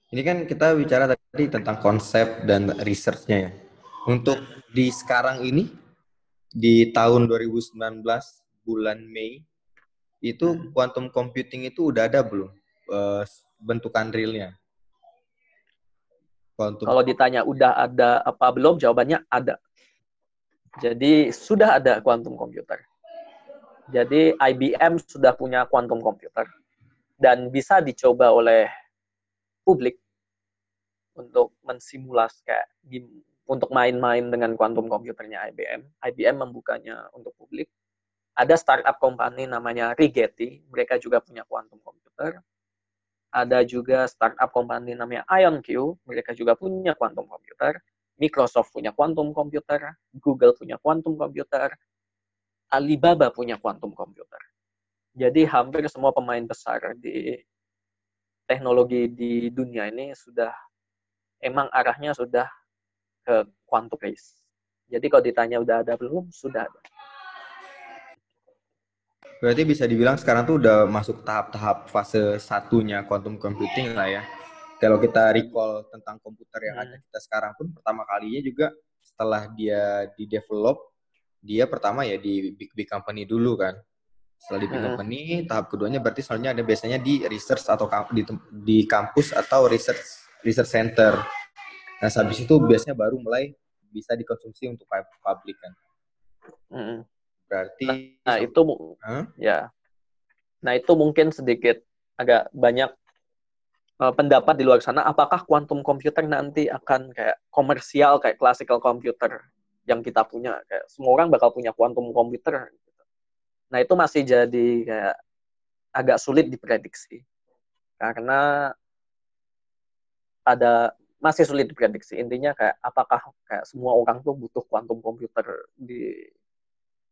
Ini kan kita bicara tadi tentang konsep dan research-nya ya. Untuk di sekarang ini, di tahun 2019, bulan Mei, itu Hmm. quantum computing itu udah ada belum? eh, bentukan realnya? Quantum Kalau ditanya udah ada apa belum, jawabannya ada. Jadi sudah ada quantum computer. Jadi IBM sudah punya quantum computer dan bisa dicoba oleh publik untuk mensimulasi kayak untuk main-main dengan quantum computernya IBM. IBM membukanya untuk publik. Ada startup company namanya Rigetti, mereka juga punya quantum computer. Ada juga startup company namanya IonQ, mereka juga punya quantum computer. Microsoft punya quantum computer, Google punya quantum computer, Alibaba punya quantum computer. Jadi hampir semua pemain besar di teknologi di dunia ini sudah emang arahnya sudah ke quantum race. Jadi kalau ditanya udah ada belum, sudah ada. Berarti bisa dibilang sekarang tuh udah masuk tahap-tahap fase satunya quantum computing lah ya. Kalau kita recall tentang komputer yang Hmm. ada kita sekarang pun pertama kalinya juga setelah dia di develop, dia pertama ya di big big company dulu kan. Setelah di big Hmm. company, tahap keduanya berarti soalnya ada biasanya di research atau di, di kampus atau research research center. Nah, habis itu biasanya baru mulai bisa dikonsumsi untuk pub- publik kan. Berarti Nah itu mu- Hah? ya. Nah itu mungkin sedikit agak banyak uh, pendapat di luar sana. Apakah quantum computer nanti akan kayak komersial kayak classical computer yang kita punya? Kayak semua orang bakal punya quantum computer. gitu. Nah itu masih jadi kayak agak sulit diprediksi karena ada masih sulit diprediksi. Intinya kayak apakah kayak semua orang tuh butuh quantum computer di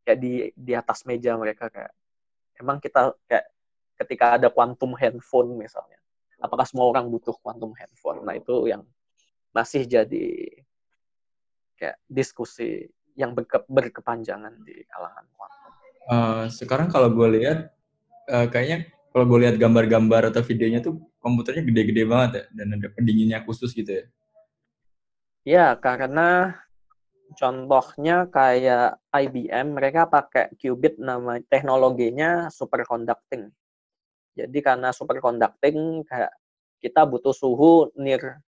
kayak di di atas meja mereka kayak emang kita kayak ketika ada quantum handphone misalnya apakah semua orang butuh quantum handphone nah itu yang masih jadi kayak diskusi yang berke- berkepanjangan di kalangan quantum Eh, sekarang kalau gue lihat, eh, kayaknya kalau gue lihat gambar-gambar atau videonya tuh komputernya gede-gede banget ya, dan ada pendinginnya khusus gitu ya. ya karena contohnya kayak IBM mereka pakai qubit nama teknologinya superconducting. Jadi karena superconducting kayak kita butuh suhu near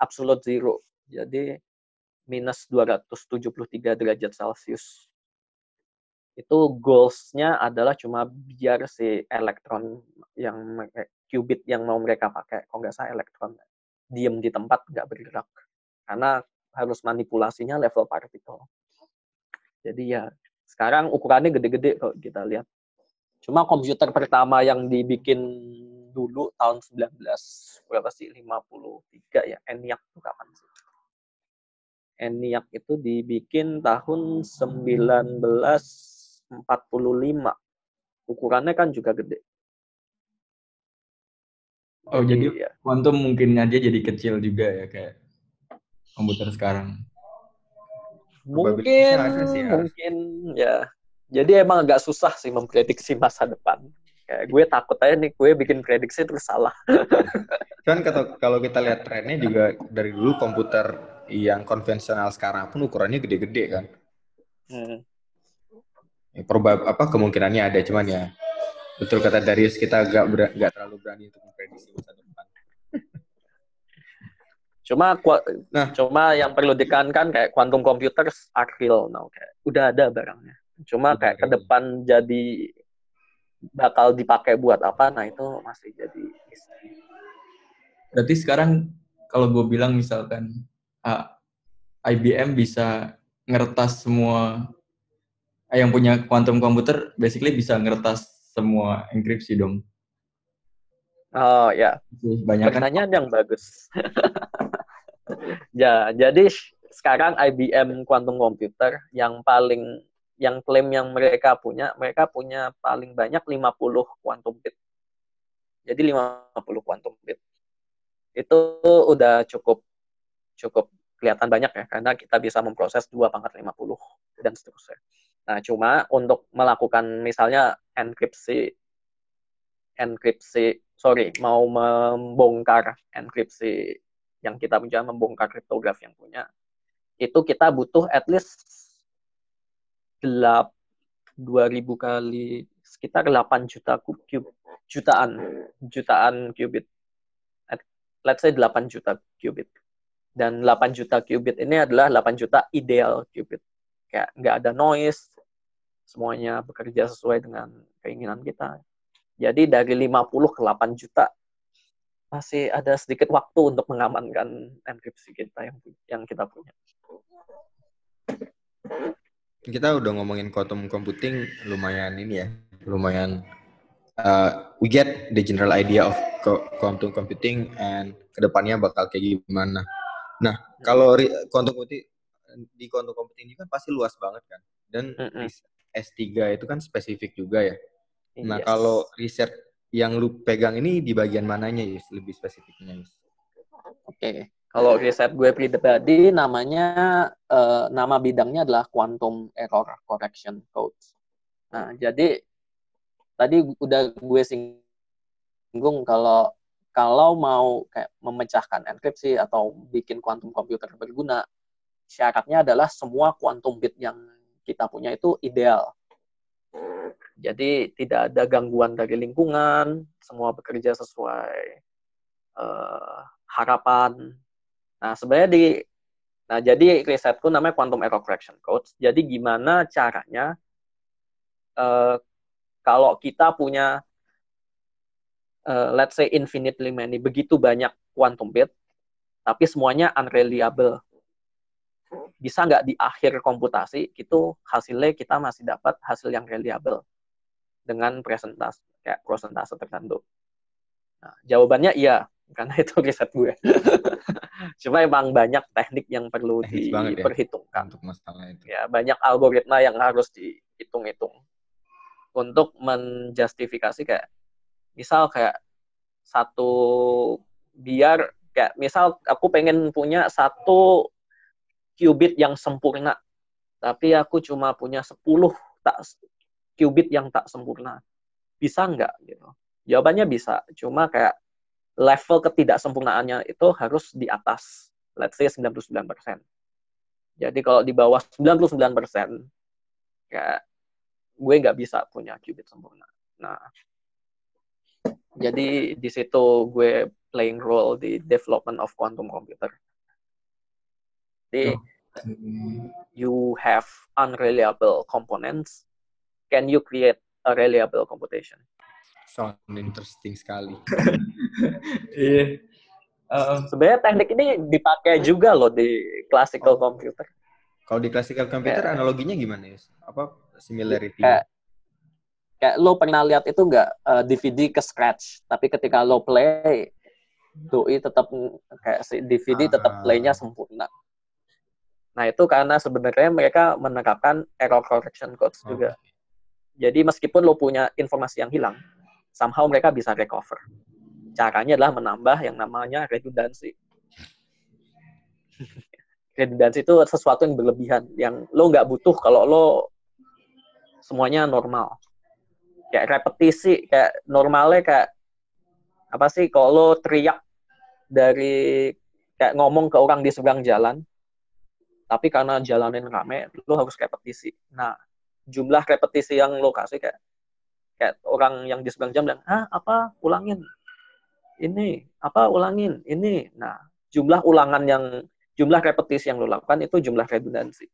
absolute zero. Jadi minus 273 derajat celcius. Itu goalsnya adalah cuma biar si elektron yang qubit yang mau mereka pakai. Kalau nggak salah elektron diem di tempat nggak bergerak. Karena harus manipulasinya level partikel. Jadi ya sekarang ukurannya gede-gede kalau kita lihat. Cuma komputer pertama yang dibikin dulu tahun 19 berapa sih 53 ya ENIAC itu kapan sih? ENIAC itu dibikin tahun 1945. Ukurannya kan juga gede. Oh, jadi ya, quantum mungkin aja jadi kecil juga ya kayak komputer sekarang. mungkin sih, ya. mungkin ya jadi emang agak susah sih memprediksi masa depan kayak gue takut aja nih gue bikin prediksi terus salah Kan kata- kalau kita lihat trennya juga dari dulu komputer yang konvensional sekarang pun ukurannya gede-gede kan. Hmm. Ya, probab apa kemungkinannya ada cuman ya betul kata Darius kita gak ber- gak terlalu berani untuk memprediksi masa depan. Cuma Nah. cuma yang perlu ditekankan kayak quantum computers are real now kayak udah ada barangnya cuma kayak ke depan jadi bakal dipakai buat apa nah itu masih jadi misteri. Berarti sekarang kalau gue bilang misalkan ah, IBM bisa ngeretas semua ah, yang punya quantum komputer basically bisa ngeretas semua enkripsi dong. Oh ya, Banyak kan pertanyaan yang bagus. ya, jadi sekarang IBM Quantum Computer yang paling yang klaim yang mereka punya, mereka punya paling banyak 50 quantum bit. Jadi 50 quantum bit. Itu udah cukup cukup kelihatan banyak ya karena kita bisa memproses 2 pangkat 50 dan seterusnya. Nah, cuma untuk melakukan misalnya enkripsi enkripsi sorry mau membongkar enkripsi yang kita punya membongkar kriptografi yang punya itu kita butuh at least gelap 2000 kali sekitar 8 juta kub jutaan jutaan qubit. Let's say 8 juta qubit. Dan 8 juta qubit ini adalah 8 juta ideal qubit. Kayak nggak ada noise semuanya bekerja sesuai dengan keinginan kita jadi dari 50 ke 8 juta masih ada sedikit waktu untuk mengamankan enkripsi kita yang yang kita punya. Kita udah ngomongin quantum computing lumayan ini ya, lumayan uh, we get the general idea of quantum computing and ke depannya bakal kayak gimana. Nah, kalau quantum computing di quantum computing ini kan pasti luas banget kan, dan mm -mm. S3 itu kan spesifik juga ya. Nah, yes. kalau riset yang lu pegang ini di bagian mananya, Yus? Lebih spesifiknya, Yus? Oke. Okay. Kalau riset gue pribadi namanya uh, nama bidangnya adalah quantum error correction codes. Nah, jadi tadi udah gue singgung kalau kalau mau kayak memecahkan enkripsi atau bikin quantum komputer berguna, syaratnya adalah semua quantum bit yang kita punya itu ideal. Jadi tidak ada gangguan dari lingkungan, semua bekerja sesuai uh, harapan. Nah sebenarnya di, nah jadi risetku namanya quantum error correction codes. Jadi gimana caranya uh, kalau kita punya uh, let's say infinitely many begitu banyak quantum bit, tapi semuanya unreliable bisa nggak di akhir komputasi itu hasilnya kita masih dapat hasil yang reliable dengan presentasi kayak persentase tertentu. Nah, jawabannya iya, karena itu riset gue. Cuma emang banyak teknik yang perlu Teknis ya, diperhitungkan. Ya, untuk masalah itu. Ya, banyak algoritma yang harus dihitung-hitung untuk menjustifikasi kayak misal kayak satu biar kayak misal aku pengen punya satu qubit yang sempurna tapi aku cuma punya 10 tak qubit yang tak sempurna. Bisa nggak? Gitu. Jawabannya bisa. Cuma kayak level ketidaksempurnaannya itu harus di atas, let's say 99%. Jadi kalau di bawah 99%, kayak gue nggak bisa punya qubit sempurna. Nah, jadi di situ gue playing role di development of quantum computer. Jadi, you have unreliable components can you create a reliable computation? Sound interesting sekali. Iya. uh, Sebenarnya teknik ini dipakai juga loh di classical oh. computer. Kalau di classical computer kayak, analoginya gimana ya? Apa similarity? Kayak, kayak lo pernah lihat itu nggak uh, DVD ke scratch, tapi ketika lo play, doi tetap kayak si DVD tetap playnya sempurna. Nah itu karena sebenarnya mereka menerapkan error correction codes oh. juga. Jadi meskipun lo punya informasi yang hilang, somehow mereka bisa recover. Caranya adalah menambah yang namanya redundancy. redundancy itu sesuatu yang berlebihan, yang lo nggak butuh kalau lo semuanya normal. Kayak repetisi, kayak normalnya kayak apa sih kalau lo teriak dari kayak ngomong ke orang di seberang jalan, tapi karena jalanin rame, lo harus repetisi. Nah, jumlah repetisi yang lo kasih kayak kayak orang yang di sebelah jam bilang ah apa? Ulangin. Ini apa? Ulangin. Ini. Nah jumlah ulangan yang jumlah repetisi yang lo lakukan itu jumlah redundansi.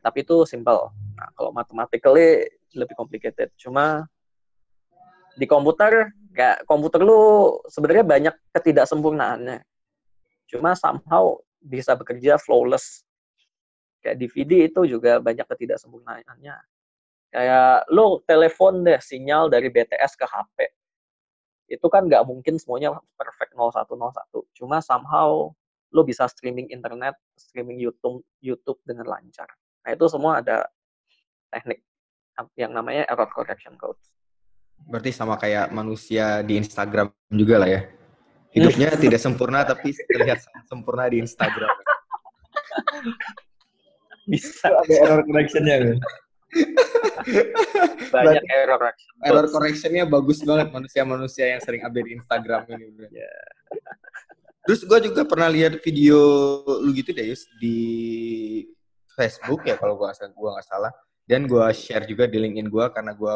Tapi itu simple nah kalau matematically lebih complicated. Cuma di komputer kayak komputer lu sebenarnya banyak ketidaksempurnaannya. Cuma somehow bisa bekerja flawless kayak DVD itu juga banyak ketidaksempurnaannya Kayak lo telepon deh sinyal dari BTS ke HP. Itu kan nggak mungkin semuanya perfect 0101. Cuma somehow lo bisa streaming internet, streaming YouTube YouTube dengan lancar. Nah, itu semua ada teknik yang namanya error correction code. Berarti sama kayak manusia di Instagram juga lah ya. Hidupnya tidak sempurna tapi terlihat sempurna di Instagram. Bisa. Ada error correction-nya. Banyak error correction. Error correction-nya bagus banget manusia-manusia yang sering update di Instagram ini. Bro. Ya. Terus gue juga pernah lihat video lu gitu deh, Yus, di Facebook ya kalau gue gua nggak salah. Dan gue share juga di LinkedIn gue karena gue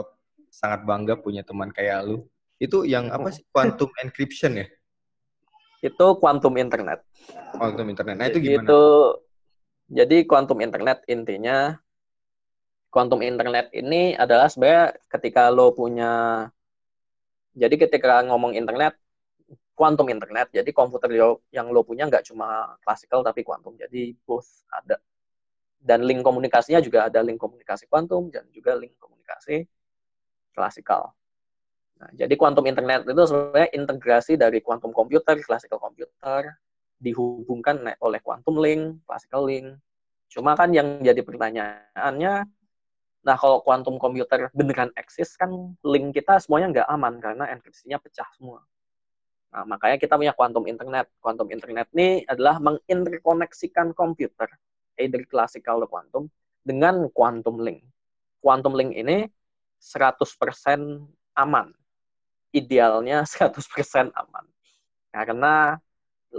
sangat bangga punya teman kayak lu. Itu yang apa sih quantum encryption ya? Itu quantum internet. Quantum internet. Nah itu gimana? Itu jadi quantum internet intinya quantum internet ini adalah sebenarnya ketika lo punya jadi ketika ngomong internet quantum internet jadi komputer yang lo punya nggak cuma klasikal tapi quantum jadi both ada dan link komunikasinya juga ada link komunikasi quantum dan juga link komunikasi klasikal nah jadi quantum internet itu sebenarnya integrasi dari quantum computer classical computer dihubungkan oleh quantum link classical link cuma kan yang jadi pertanyaannya Nah, kalau quantum computer beneran eksis, kan link kita semuanya nggak aman karena enkripsinya pecah semua. Nah, makanya kita punya quantum internet. Quantum internet ini adalah menginterkoneksikan komputer, either classical atau quantum, dengan quantum link. Quantum link ini 100% aman. Idealnya 100% aman. Karena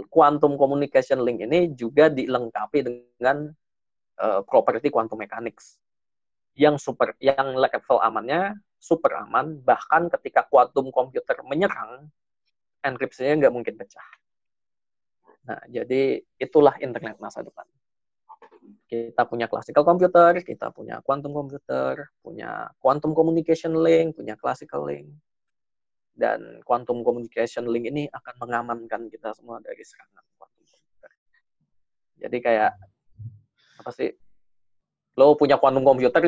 quantum communication link ini juga dilengkapi dengan uh, properti quantum mechanics. Yang super yang level amannya super aman bahkan ketika quantum komputer menyerang enkripsinya nggak mungkin pecah. Nah jadi itulah internet masa depan. Kita punya classical computer kita punya quantum computer punya quantum communication link punya classical link dan quantum communication link ini akan mengamankan kita semua dari serangan quantum computer. Jadi kayak apa sih? Lo punya quantum computer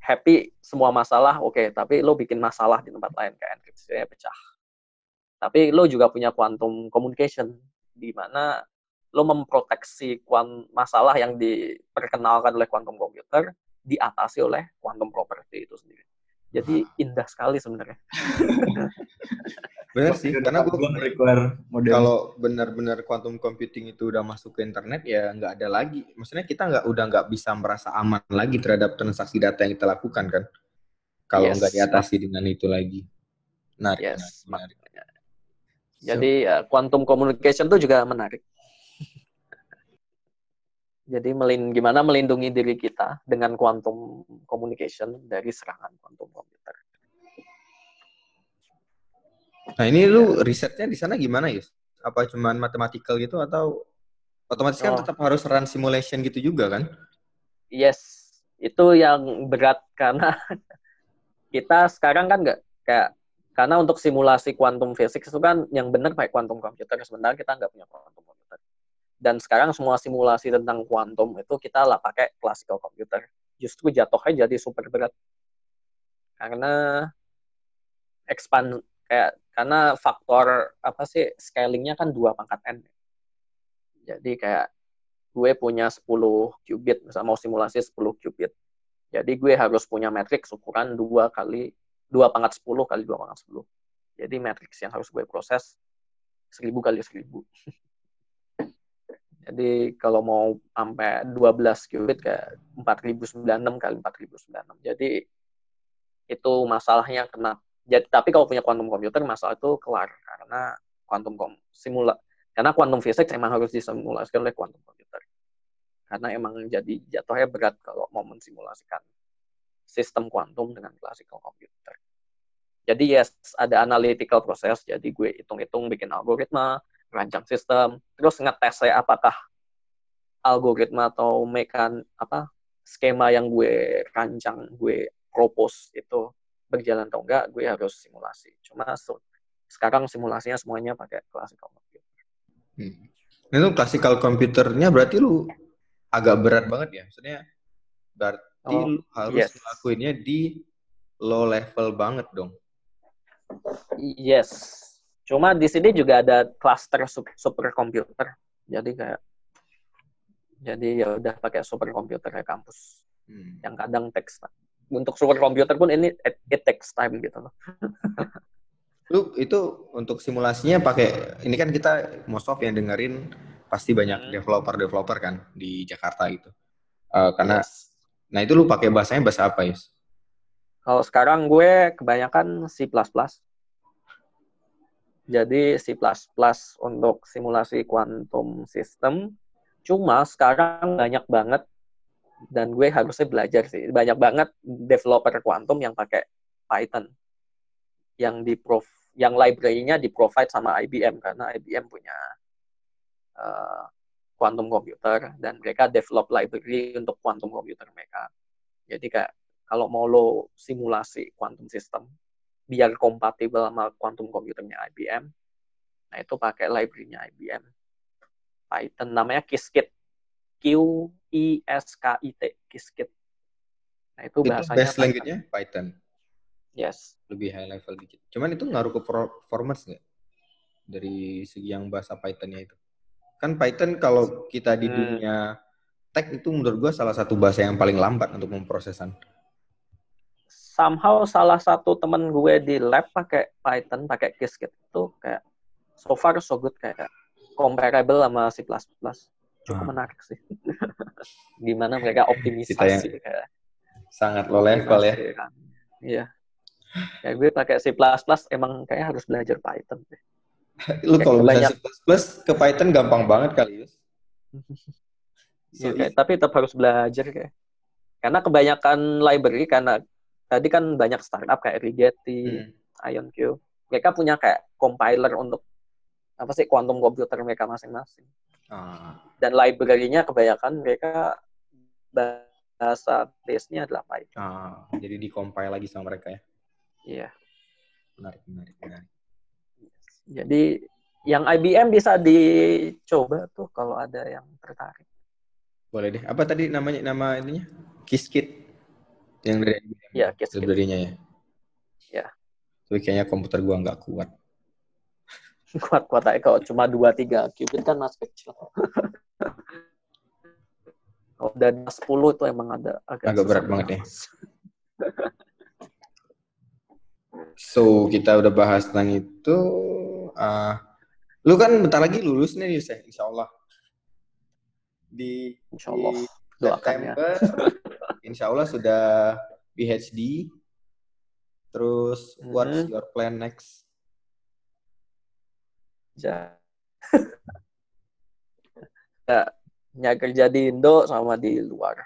happy semua masalah oke. Okay, tapi lo bikin masalah di tempat lain kayak enkripsinya pecah. Tapi lo juga punya quantum communication di mana lo memproteksi masalah yang diperkenalkan oleh quantum computer diatasi oleh quantum property itu sendiri jadi indah sekali sebenarnya Benar sih, karena gue kalau benar-benar quantum computing itu udah masuk ke internet ya nggak ada lagi. Maksudnya kita nggak udah nggak bisa merasa aman lagi terhadap transaksi data yang kita lakukan kan? Kalau yes. nggak diatasi dengan itu lagi. Menarik. Yes. Menarik. Jadi ya, quantum communication itu juga menarik. Jadi melin gimana melindungi diri kita dengan quantum communication dari serangan quantum komputer. Nah ini lu iya. risetnya di sana gimana Yus? Apa cuman mathematical gitu atau otomatis kan oh. tetap harus run simulation gitu juga kan? Yes, itu yang berat karena kita sekarang kan nggak kayak karena untuk simulasi quantum physics itu kan yang benar pakai quantum computer sebenarnya kita nggak punya quantum computer dan sekarang semua simulasi tentang quantum itu kita lah pakai classical computer. Justru jatuhnya jadi super berat. Karena expand kayak karena faktor apa sih scalingnya kan dua pangkat n. Jadi kayak gue punya 10 qubit misalnya mau simulasi 10 qubit. Jadi gue harus punya matriks ukuran dua kali dua pangkat 10 kali dua pangkat 10 jadi matriks yang harus gue proses 1000 kali 1000 jadi kalau mau sampai 12 qubit kayak 4096 kali 4096 jadi itu masalahnya kena. Jadi tapi kalau punya quantum computer masalah itu kelar karena quantum kom simula karena quantum physics emang harus disimulasikan oleh quantum computer karena emang jadi jatuhnya berat kalau mau mensimulasikan sistem kuantum dengan classical computer. Jadi yes ada analytical proses jadi gue hitung-hitung bikin algoritma rancang sistem terus ngetes saya apakah algoritma atau mekan apa skema yang gue rancang gue propose itu berjalan atau enggak, gue harus simulasi. Cuma so, sekarang simulasinya semuanya pakai classical computer. Hmm. Itu classical computernya berarti lu agak berat banget ya? Maksudnya ber berarti Oh, lu harus yes. ngelakuinnya di low level banget dong. Yes. Cuma di sini juga ada cluster sup- superkomputer. Jadi kayak jadi ya udah pakai superkomputer ya kampus. Hmm. Yang kadang time. Untuk superkomputer pun ini it, it takes time gitu loh. Lu itu untuk simulasinya pakai ini kan kita most of yang dengerin pasti banyak Hmm. developer-developer kan di Jakarta gitu. Eh, karena Yes. nah itu lu pakai bahasanya bahasa apa, Yus? Kalau sekarang gue kebanyakan C++. Jadi C++ untuk simulasi quantum system. Cuma sekarang banyak banget dan gue harusnya belajar sih. Banyak banget developer quantum yang pakai Python. Yang di prof yang library-nya di provide sama IBM karena IBM punya uh, quantum computer dan mereka develop library untuk quantum computer mereka. Jadi kayak kalau mau lo simulasi quantum system biar kompatibel sama quantum computernya IBM, nah itu pakai library-nya IBM. Python namanya Qiskit. Q I S K I T Qiskit. Nah itu Itu bahasanya Python. language-nya Python. Yes. Lebih high level dikit. Cuman itu ngaruh ke performance nggak? Dari segi yang bahasa Python-nya itu. Kan Python kalau kita di Hmm. dunia tech itu menurut gua salah satu bahasa yang paling lambat untuk memprosesan. Somehow salah satu temen gue di lab pakai Python, pakai Qiskit itu kayak so far so good kayak comparable sama C++. Cukup Ah. menarik sih. Gimana mereka optimisasi kayak Sangat low level ya. Kan. Iya. Kayak gue pakai C++ emang kayak harus belajar Python. deh. Lu Kayak kalau banyak- C++ ke Python gampang banget kali, Yus. So, kayak, tapi tetap harus belajar kayak. Karena kebanyakan library karena tadi kan banyak startup kayak Rigetti, Hmm. IonQ. Mereka punya kayak compiler untuk apa sih quantum computer mereka masing-masing. Ah, Dan library-nya kebanyakan mereka bahasa base-nya adalah Python. ah, jadi di compile lagi sama mereka ya. Iya. Menarik, menarik, menarik. Jadi yang IBM bisa dicoba tuh kalau ada yang tertarik. Boleh deh. Apa tadi namanya nama ininya? Qiskit. Yang dari Qiskit. Library-nya ya. Iya. Tapi kayaknya komputer gua nggak kuat. Kuat-kuat aja kalau cuma 2-3 qubit kan masih kecil. kalau udah 10 itu emang ada agak, Agak berat banget ya. So, kita udah bahas tentang itu. Ah, lu kan bentar lagi lulus nih, Yus, ya? Insya Allah. Di, Insya Allah. di Doakan ya. Insya Allah sudah PhD. Terus, what's Mhm. your plan next? Ja- ya, nyari kerja di Indo sama di luar.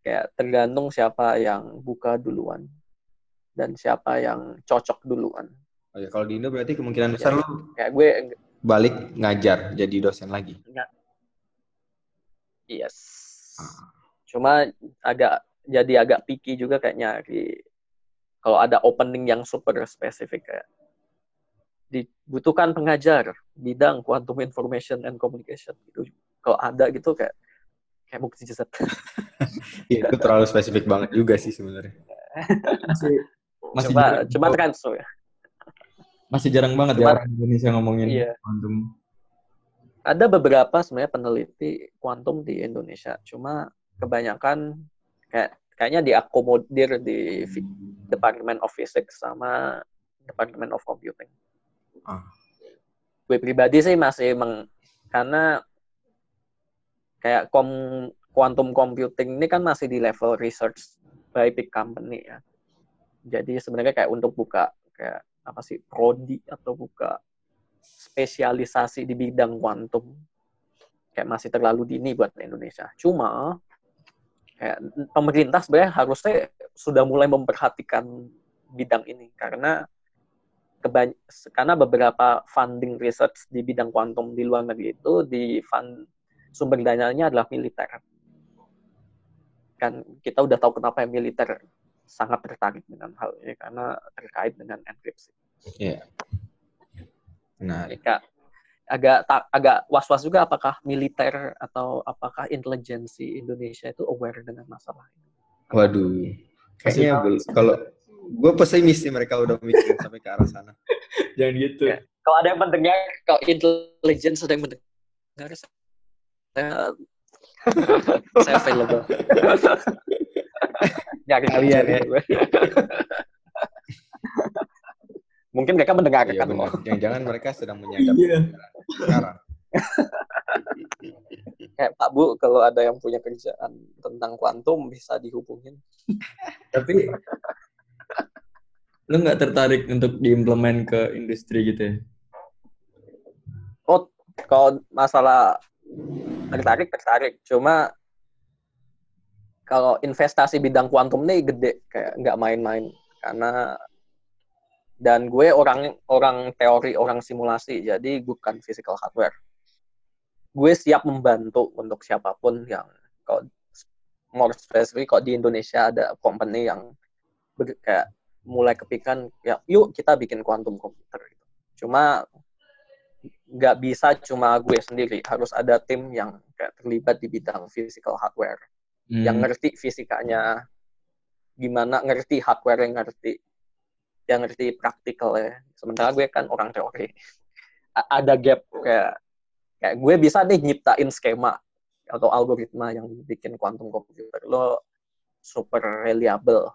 Kayak tergantung siapa yang buka duluan dan siapa yang cocok duluan. Oh ya, kalau di Indo berarti kemungkinan besar Ya. lu Kayak gue balik ngajar jadi dosen lagi. yes. Ah. Cuma agak jadi agak picky juga kayak nyari kalau ada opening yang super spesifik kayak dibutuhkan pengajar bidang quantum information and communication gitu. Kalau ada gitu kayak kayak mukjizat. Iya, itu terlalu spesifik banget juga sih sebenarnya. Masih masih Coba jarang, kan so ya. masih jarang banget Cuma- ya orang Indonesia ngomongin Iya. quantum. Ada beberapa sebenarnya peneliti kuantum di Indonesia. Cuma kebanyakan kayak kayaknya diakomodir di Department of Physics sama Department of Computing. Ah. Gue pribadi sih masih meng, karena kayak kom, quantum computing ini kan masih di level research by big company ya. Jadi sebenarnya kayak untuk buka kayak apa sih prodi atau buka spesialisasi di bidang kuantum kayak masih terlalu dini buat Indonesia. Cuma kayak pemerintah sebenarnya harusnya sudah mulai memperhatikan bidang ini karena kebany- karena beberapa funding research di bidang kuantum di luar negeri itu di fund sumber dananya adalah militer. Kan kita udah tahu kenapa yang militer sangat tertarik dengan hal ini karena terkait dengan enkripsi. Iya. Menarik. Mereka agak tak agak was-was juga apakah militer atau apakah intelijensi Indonesia itu aware dengan masalah ini. Waduh. Kayaknya kalau gue pesimis sih mereka udah mikir sampai ke arah sana. Jangan gitu. Ya. Kalau ada yang mendengar, kalau intelijen sedang mendengar, saya saya available. Nyari Kalian ya. Mungkin mereka mendengarkan. Iya. Jangan-jangan mereka sedang menyadap Iya. Sekarang. Kayak Pak Bu, kalau ada yang punya kerjaan tentang kuantum bisa dihubungin. Tapi lu nggak tertarik untuk diimplement ke industri gitu ya? Oh, kalau masalah tertarik, tertarik. Cuma kalau investasi bidang kuantum nih gede, kayak nggak main-main. Karena dan gue orang orang teori, orang simulasi, jadi bukan physical hardware. Gue siap membantu untuk siapa pun yang kalau more specific kalau di Indonesia ada company yang ber- kayak mulai kepikiran ya yuk kita bikin quantum computer gitu. Cuma nggak bisa cuma gue sendiri, harus ada tim yang kayak terlibat di bidang physical hardware, yang Hmm. ngerti fisikanya, gimana ngerti hardware yang ngerti, yang ngerti praktikal ya. Sementara gue kan orang teori, A- ada gap kayak kayak gue bisa nih nyiptain skema atau algoritma yang bikin quantum computer lo super reliable.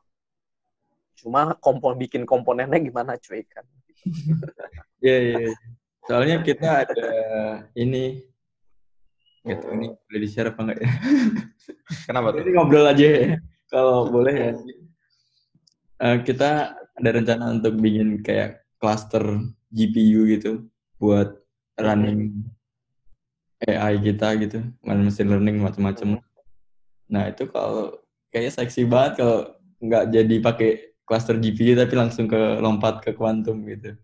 Cuma kompon bikin komponennya gimana cuy kan? Iya, iya. iya. Soalnya kita ada ini tahu ini boleh di-share apa enggak ya? Kenapa tuh? Ini ngobrol aja ya. Kalau boleh ya. Eh, kita ada rencana untuk bikin kayak cluster GPU gitu buat running AI kita gitu, main machine learning macam-macam. Nah itu kalau kayaknya seksi banget kalau nggak jadi pakai cluster GPU tapi langsung ke lompat ke kuantum gitu.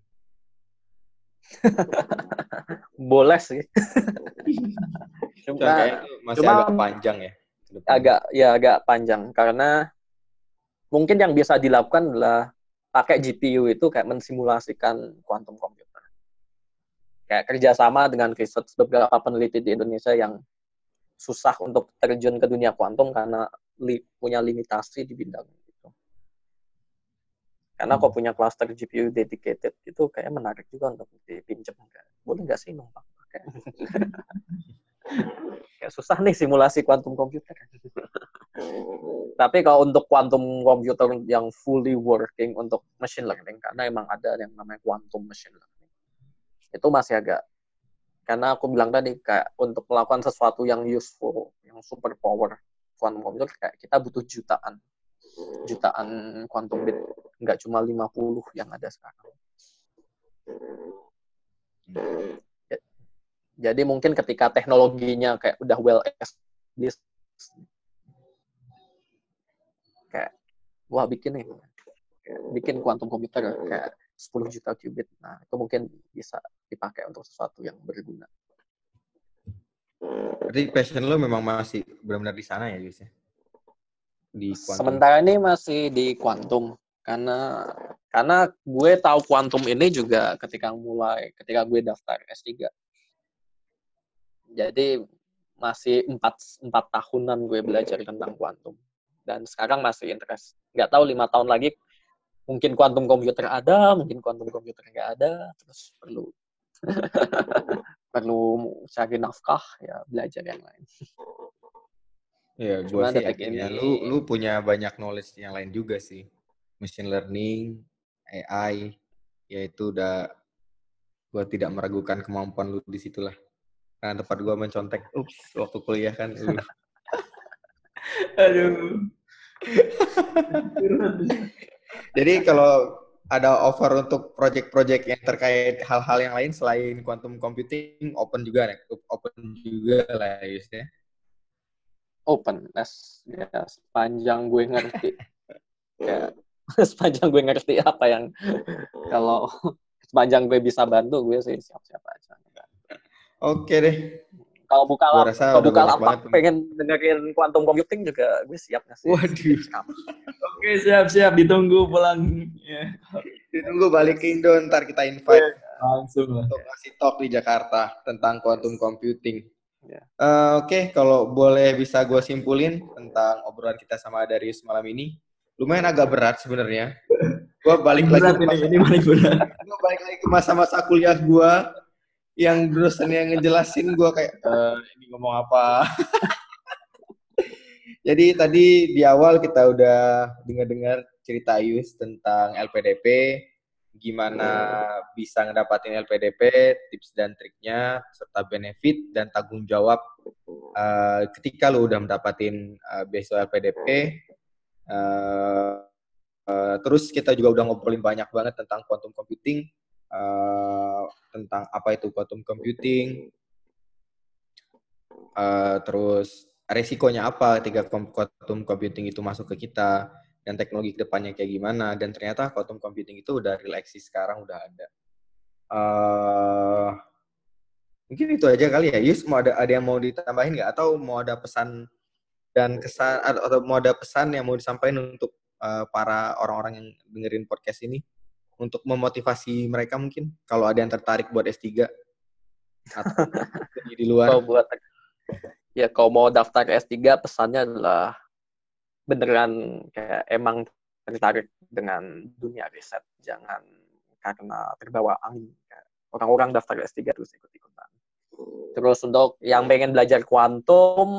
Boleh sih. Cuma masih cuma- agak panjang ya. agak ya agak panjang karena mungkin yang bisa dilakukan adalah pakai GPU itu kayak mensimulasikan quantum computer. Kayak kerjasama dengan research beberapa peneliti di Indonesia yang susah untuk terjun ke dunia kuantum karena li- punya limitasi di bidang itu. Karena kok punya cluster GPU dedicated itu kayak menarik juga untuk dipinjam. Boleh nggak sih numpang pakai? kayak susah nih simulasi quantum computer. Tapi kalau untuk quantum computer yang fully working untuk machine learning, karena emang ada yang namanya quantum machine learning, itu masih agak karena aku bilang tadi kayak untuk melakukan sesuatu yang useful, yang super power quantum computer kayak kita butuh jutaan jutaan quantum bit, nggak cuma 50 yang ada sekarang. Jadi mungkin ketika teknologinya kayak udah well established kayak wah bikin nih bikin quantum computer kayak 10 juta qubit. Nah, itu mungkin bisa dipakai untuk sesuatu yang berguna. Berarti passion lo memang masih benar-benar di sana ya, Yus ya? Di quantum. Sementara ini masih di quantum karena karena gue tahu quantum ini juga ketika mulai ketika gue daftar S3. Jadi masih empat empat tahunan gue belajar tentang quantum dan sekarang masih interest. Nggak tahu lima tahun lagi mungkin quantum computer ada, mungkin quantum computer nggak ada, terus perlu perlu cari nafkah ya belajar yang lain. Iya, gue Cuma sih detik yakin ya. ini- Lu, lu punya banyak knowledge yang lain juga sih. Machine learning, AI, yaitu udah gue tidak meragukan kemampuan lu di situlah. Karena tempat gue mencontek, ups, waktu kuliah kan. Aduh. Jadi kalau ada offer untuk project-project yang terkait hal-hal yang lain selain quantum computing, open juga nih, open juga lah Yus ya. open as ya sepanjang gue ngerti ya sepanjang gue ngerti apa yang kalau sepanjang gue bisa bantu gue sih siap-siap aja Oke deh. kalau buka lap, rasa kalau buka lapak banget. pengen dengerin quantum computing juga gue siap ngasih Waduh. Oke, siap-siap ditunggu pulang. Ya. Ditunggu balik ke Indo, ntar kita invite. Langsung lah. untuk ngasih talk di Jakarta tentang quantum computing. Ya. Eh, Oke, kalau boleh bisa gue simpulin tentang obrolan kita sama Darius malam ini, lumayan agak berat sebenarnya. Gue balik lagi Berat ke ini, masa, ini paling berat. gua balik lagi ke masa-masa kuliah gue yang dosen yang ngejelasin gue kayak "Eh, ini ngomong apa. Jadi tadi di awal kita udah dengar-dengar cerita Yus tentang LPDP, gimana bisa ngedapatin LPDP, tips dan triknya, serta benefit dan tanggung jawab eh, ketika lo udah mendapatin eh, beasiswa LPDP. Eh, eh, terus kita juga udah ngobrolin banyak banget tentang quantum computing, eh, tentang apa itu quantum computing, eh, terus resikonya apa ketika quantum computing itu masuk ke kita dan teknologi ke depannya kayak gimana dan ternyata quantum computing itu udah real exist sekarang udah ada. eh mungkin itu aja kali ya. Yus mau ada ada yang mau ditambahin nggak atau mau ada pesan dan kesan atau mau ada pesan yang mau disampaikan untuk eh, para orang-orang yang dengerin podcast ini untuk memotivasi mereka mungkin kalau ada yang tertarik buat S3 atau di luar. Kalau buat ya kalau mau daftar S3 pesannya adalah beneran kayak emang tertarik dengan dunia riset, jangan karena terbawa angin. Orang-orang daftar S3 terus ikut-ikutan. Terus untuk yang pengen belajar kuantum,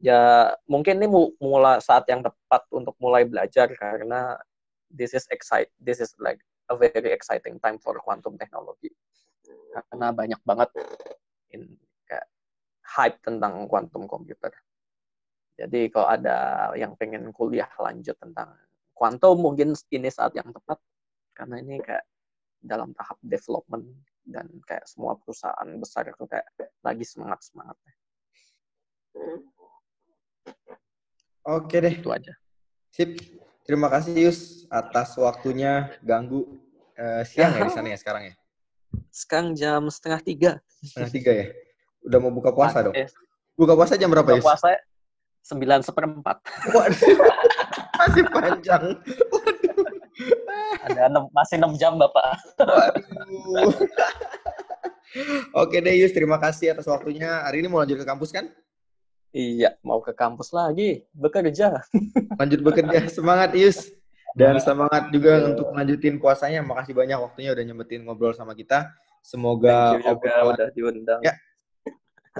ya mungkin ini mu- mulai saat yang tepat untuk mulai belajar karena this is excite, this is like a very exciting time for quantum technology. Karena banyak banget in, kayak hype tentang quantum computer. Jadi kalau ada yang pengen kuliah lanjut tentang quantum mungkin ini saat yang tepat karena ini kayak dalam tahap development dan kayak semua perusahaan besar itu kayak lagi semangat semangatnya Oke deh, itu aja. sip. Terima kasih Yus atas waktunya ganggu eh, siang ya di sana ya sekarang ya. Sekarang jam setengah tiga. Setengah tiga ya. Udah mau buka puasa dong. Buka puasa jam berapa buka Yus? puasa sembilan seperempat. Waduh, masih panjang. Ada enam, masih enam jam bapak. Waduh. Oke deh Yus, terima kasih atas waktunya. Hari ini mau lanjut ke kampus kan? Iya, mau ke kampus lagi bekerja. Lanjut bekerja. Semangat Yus. Dan semangat juga untuk lanjutin puasanya. Makasih banyak waktunya udah nyempetin ngobrol sama kita. Semoga Thank you juga obrolan udah diundang. Ya.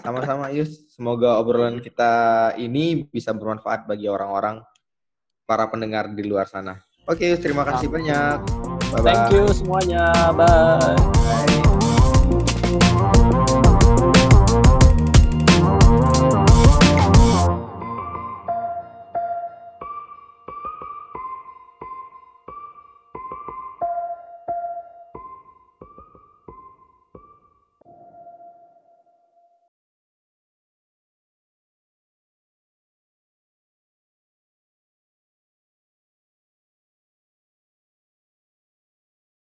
sama-sama Yus. Semoga obrolan kita ini bisa bermanfaat bagi orang-orang para pendengar di luar sana. Oke Yus, terima kasih banyak. Bye-bye. Thank you semuanya. Bye. Bye.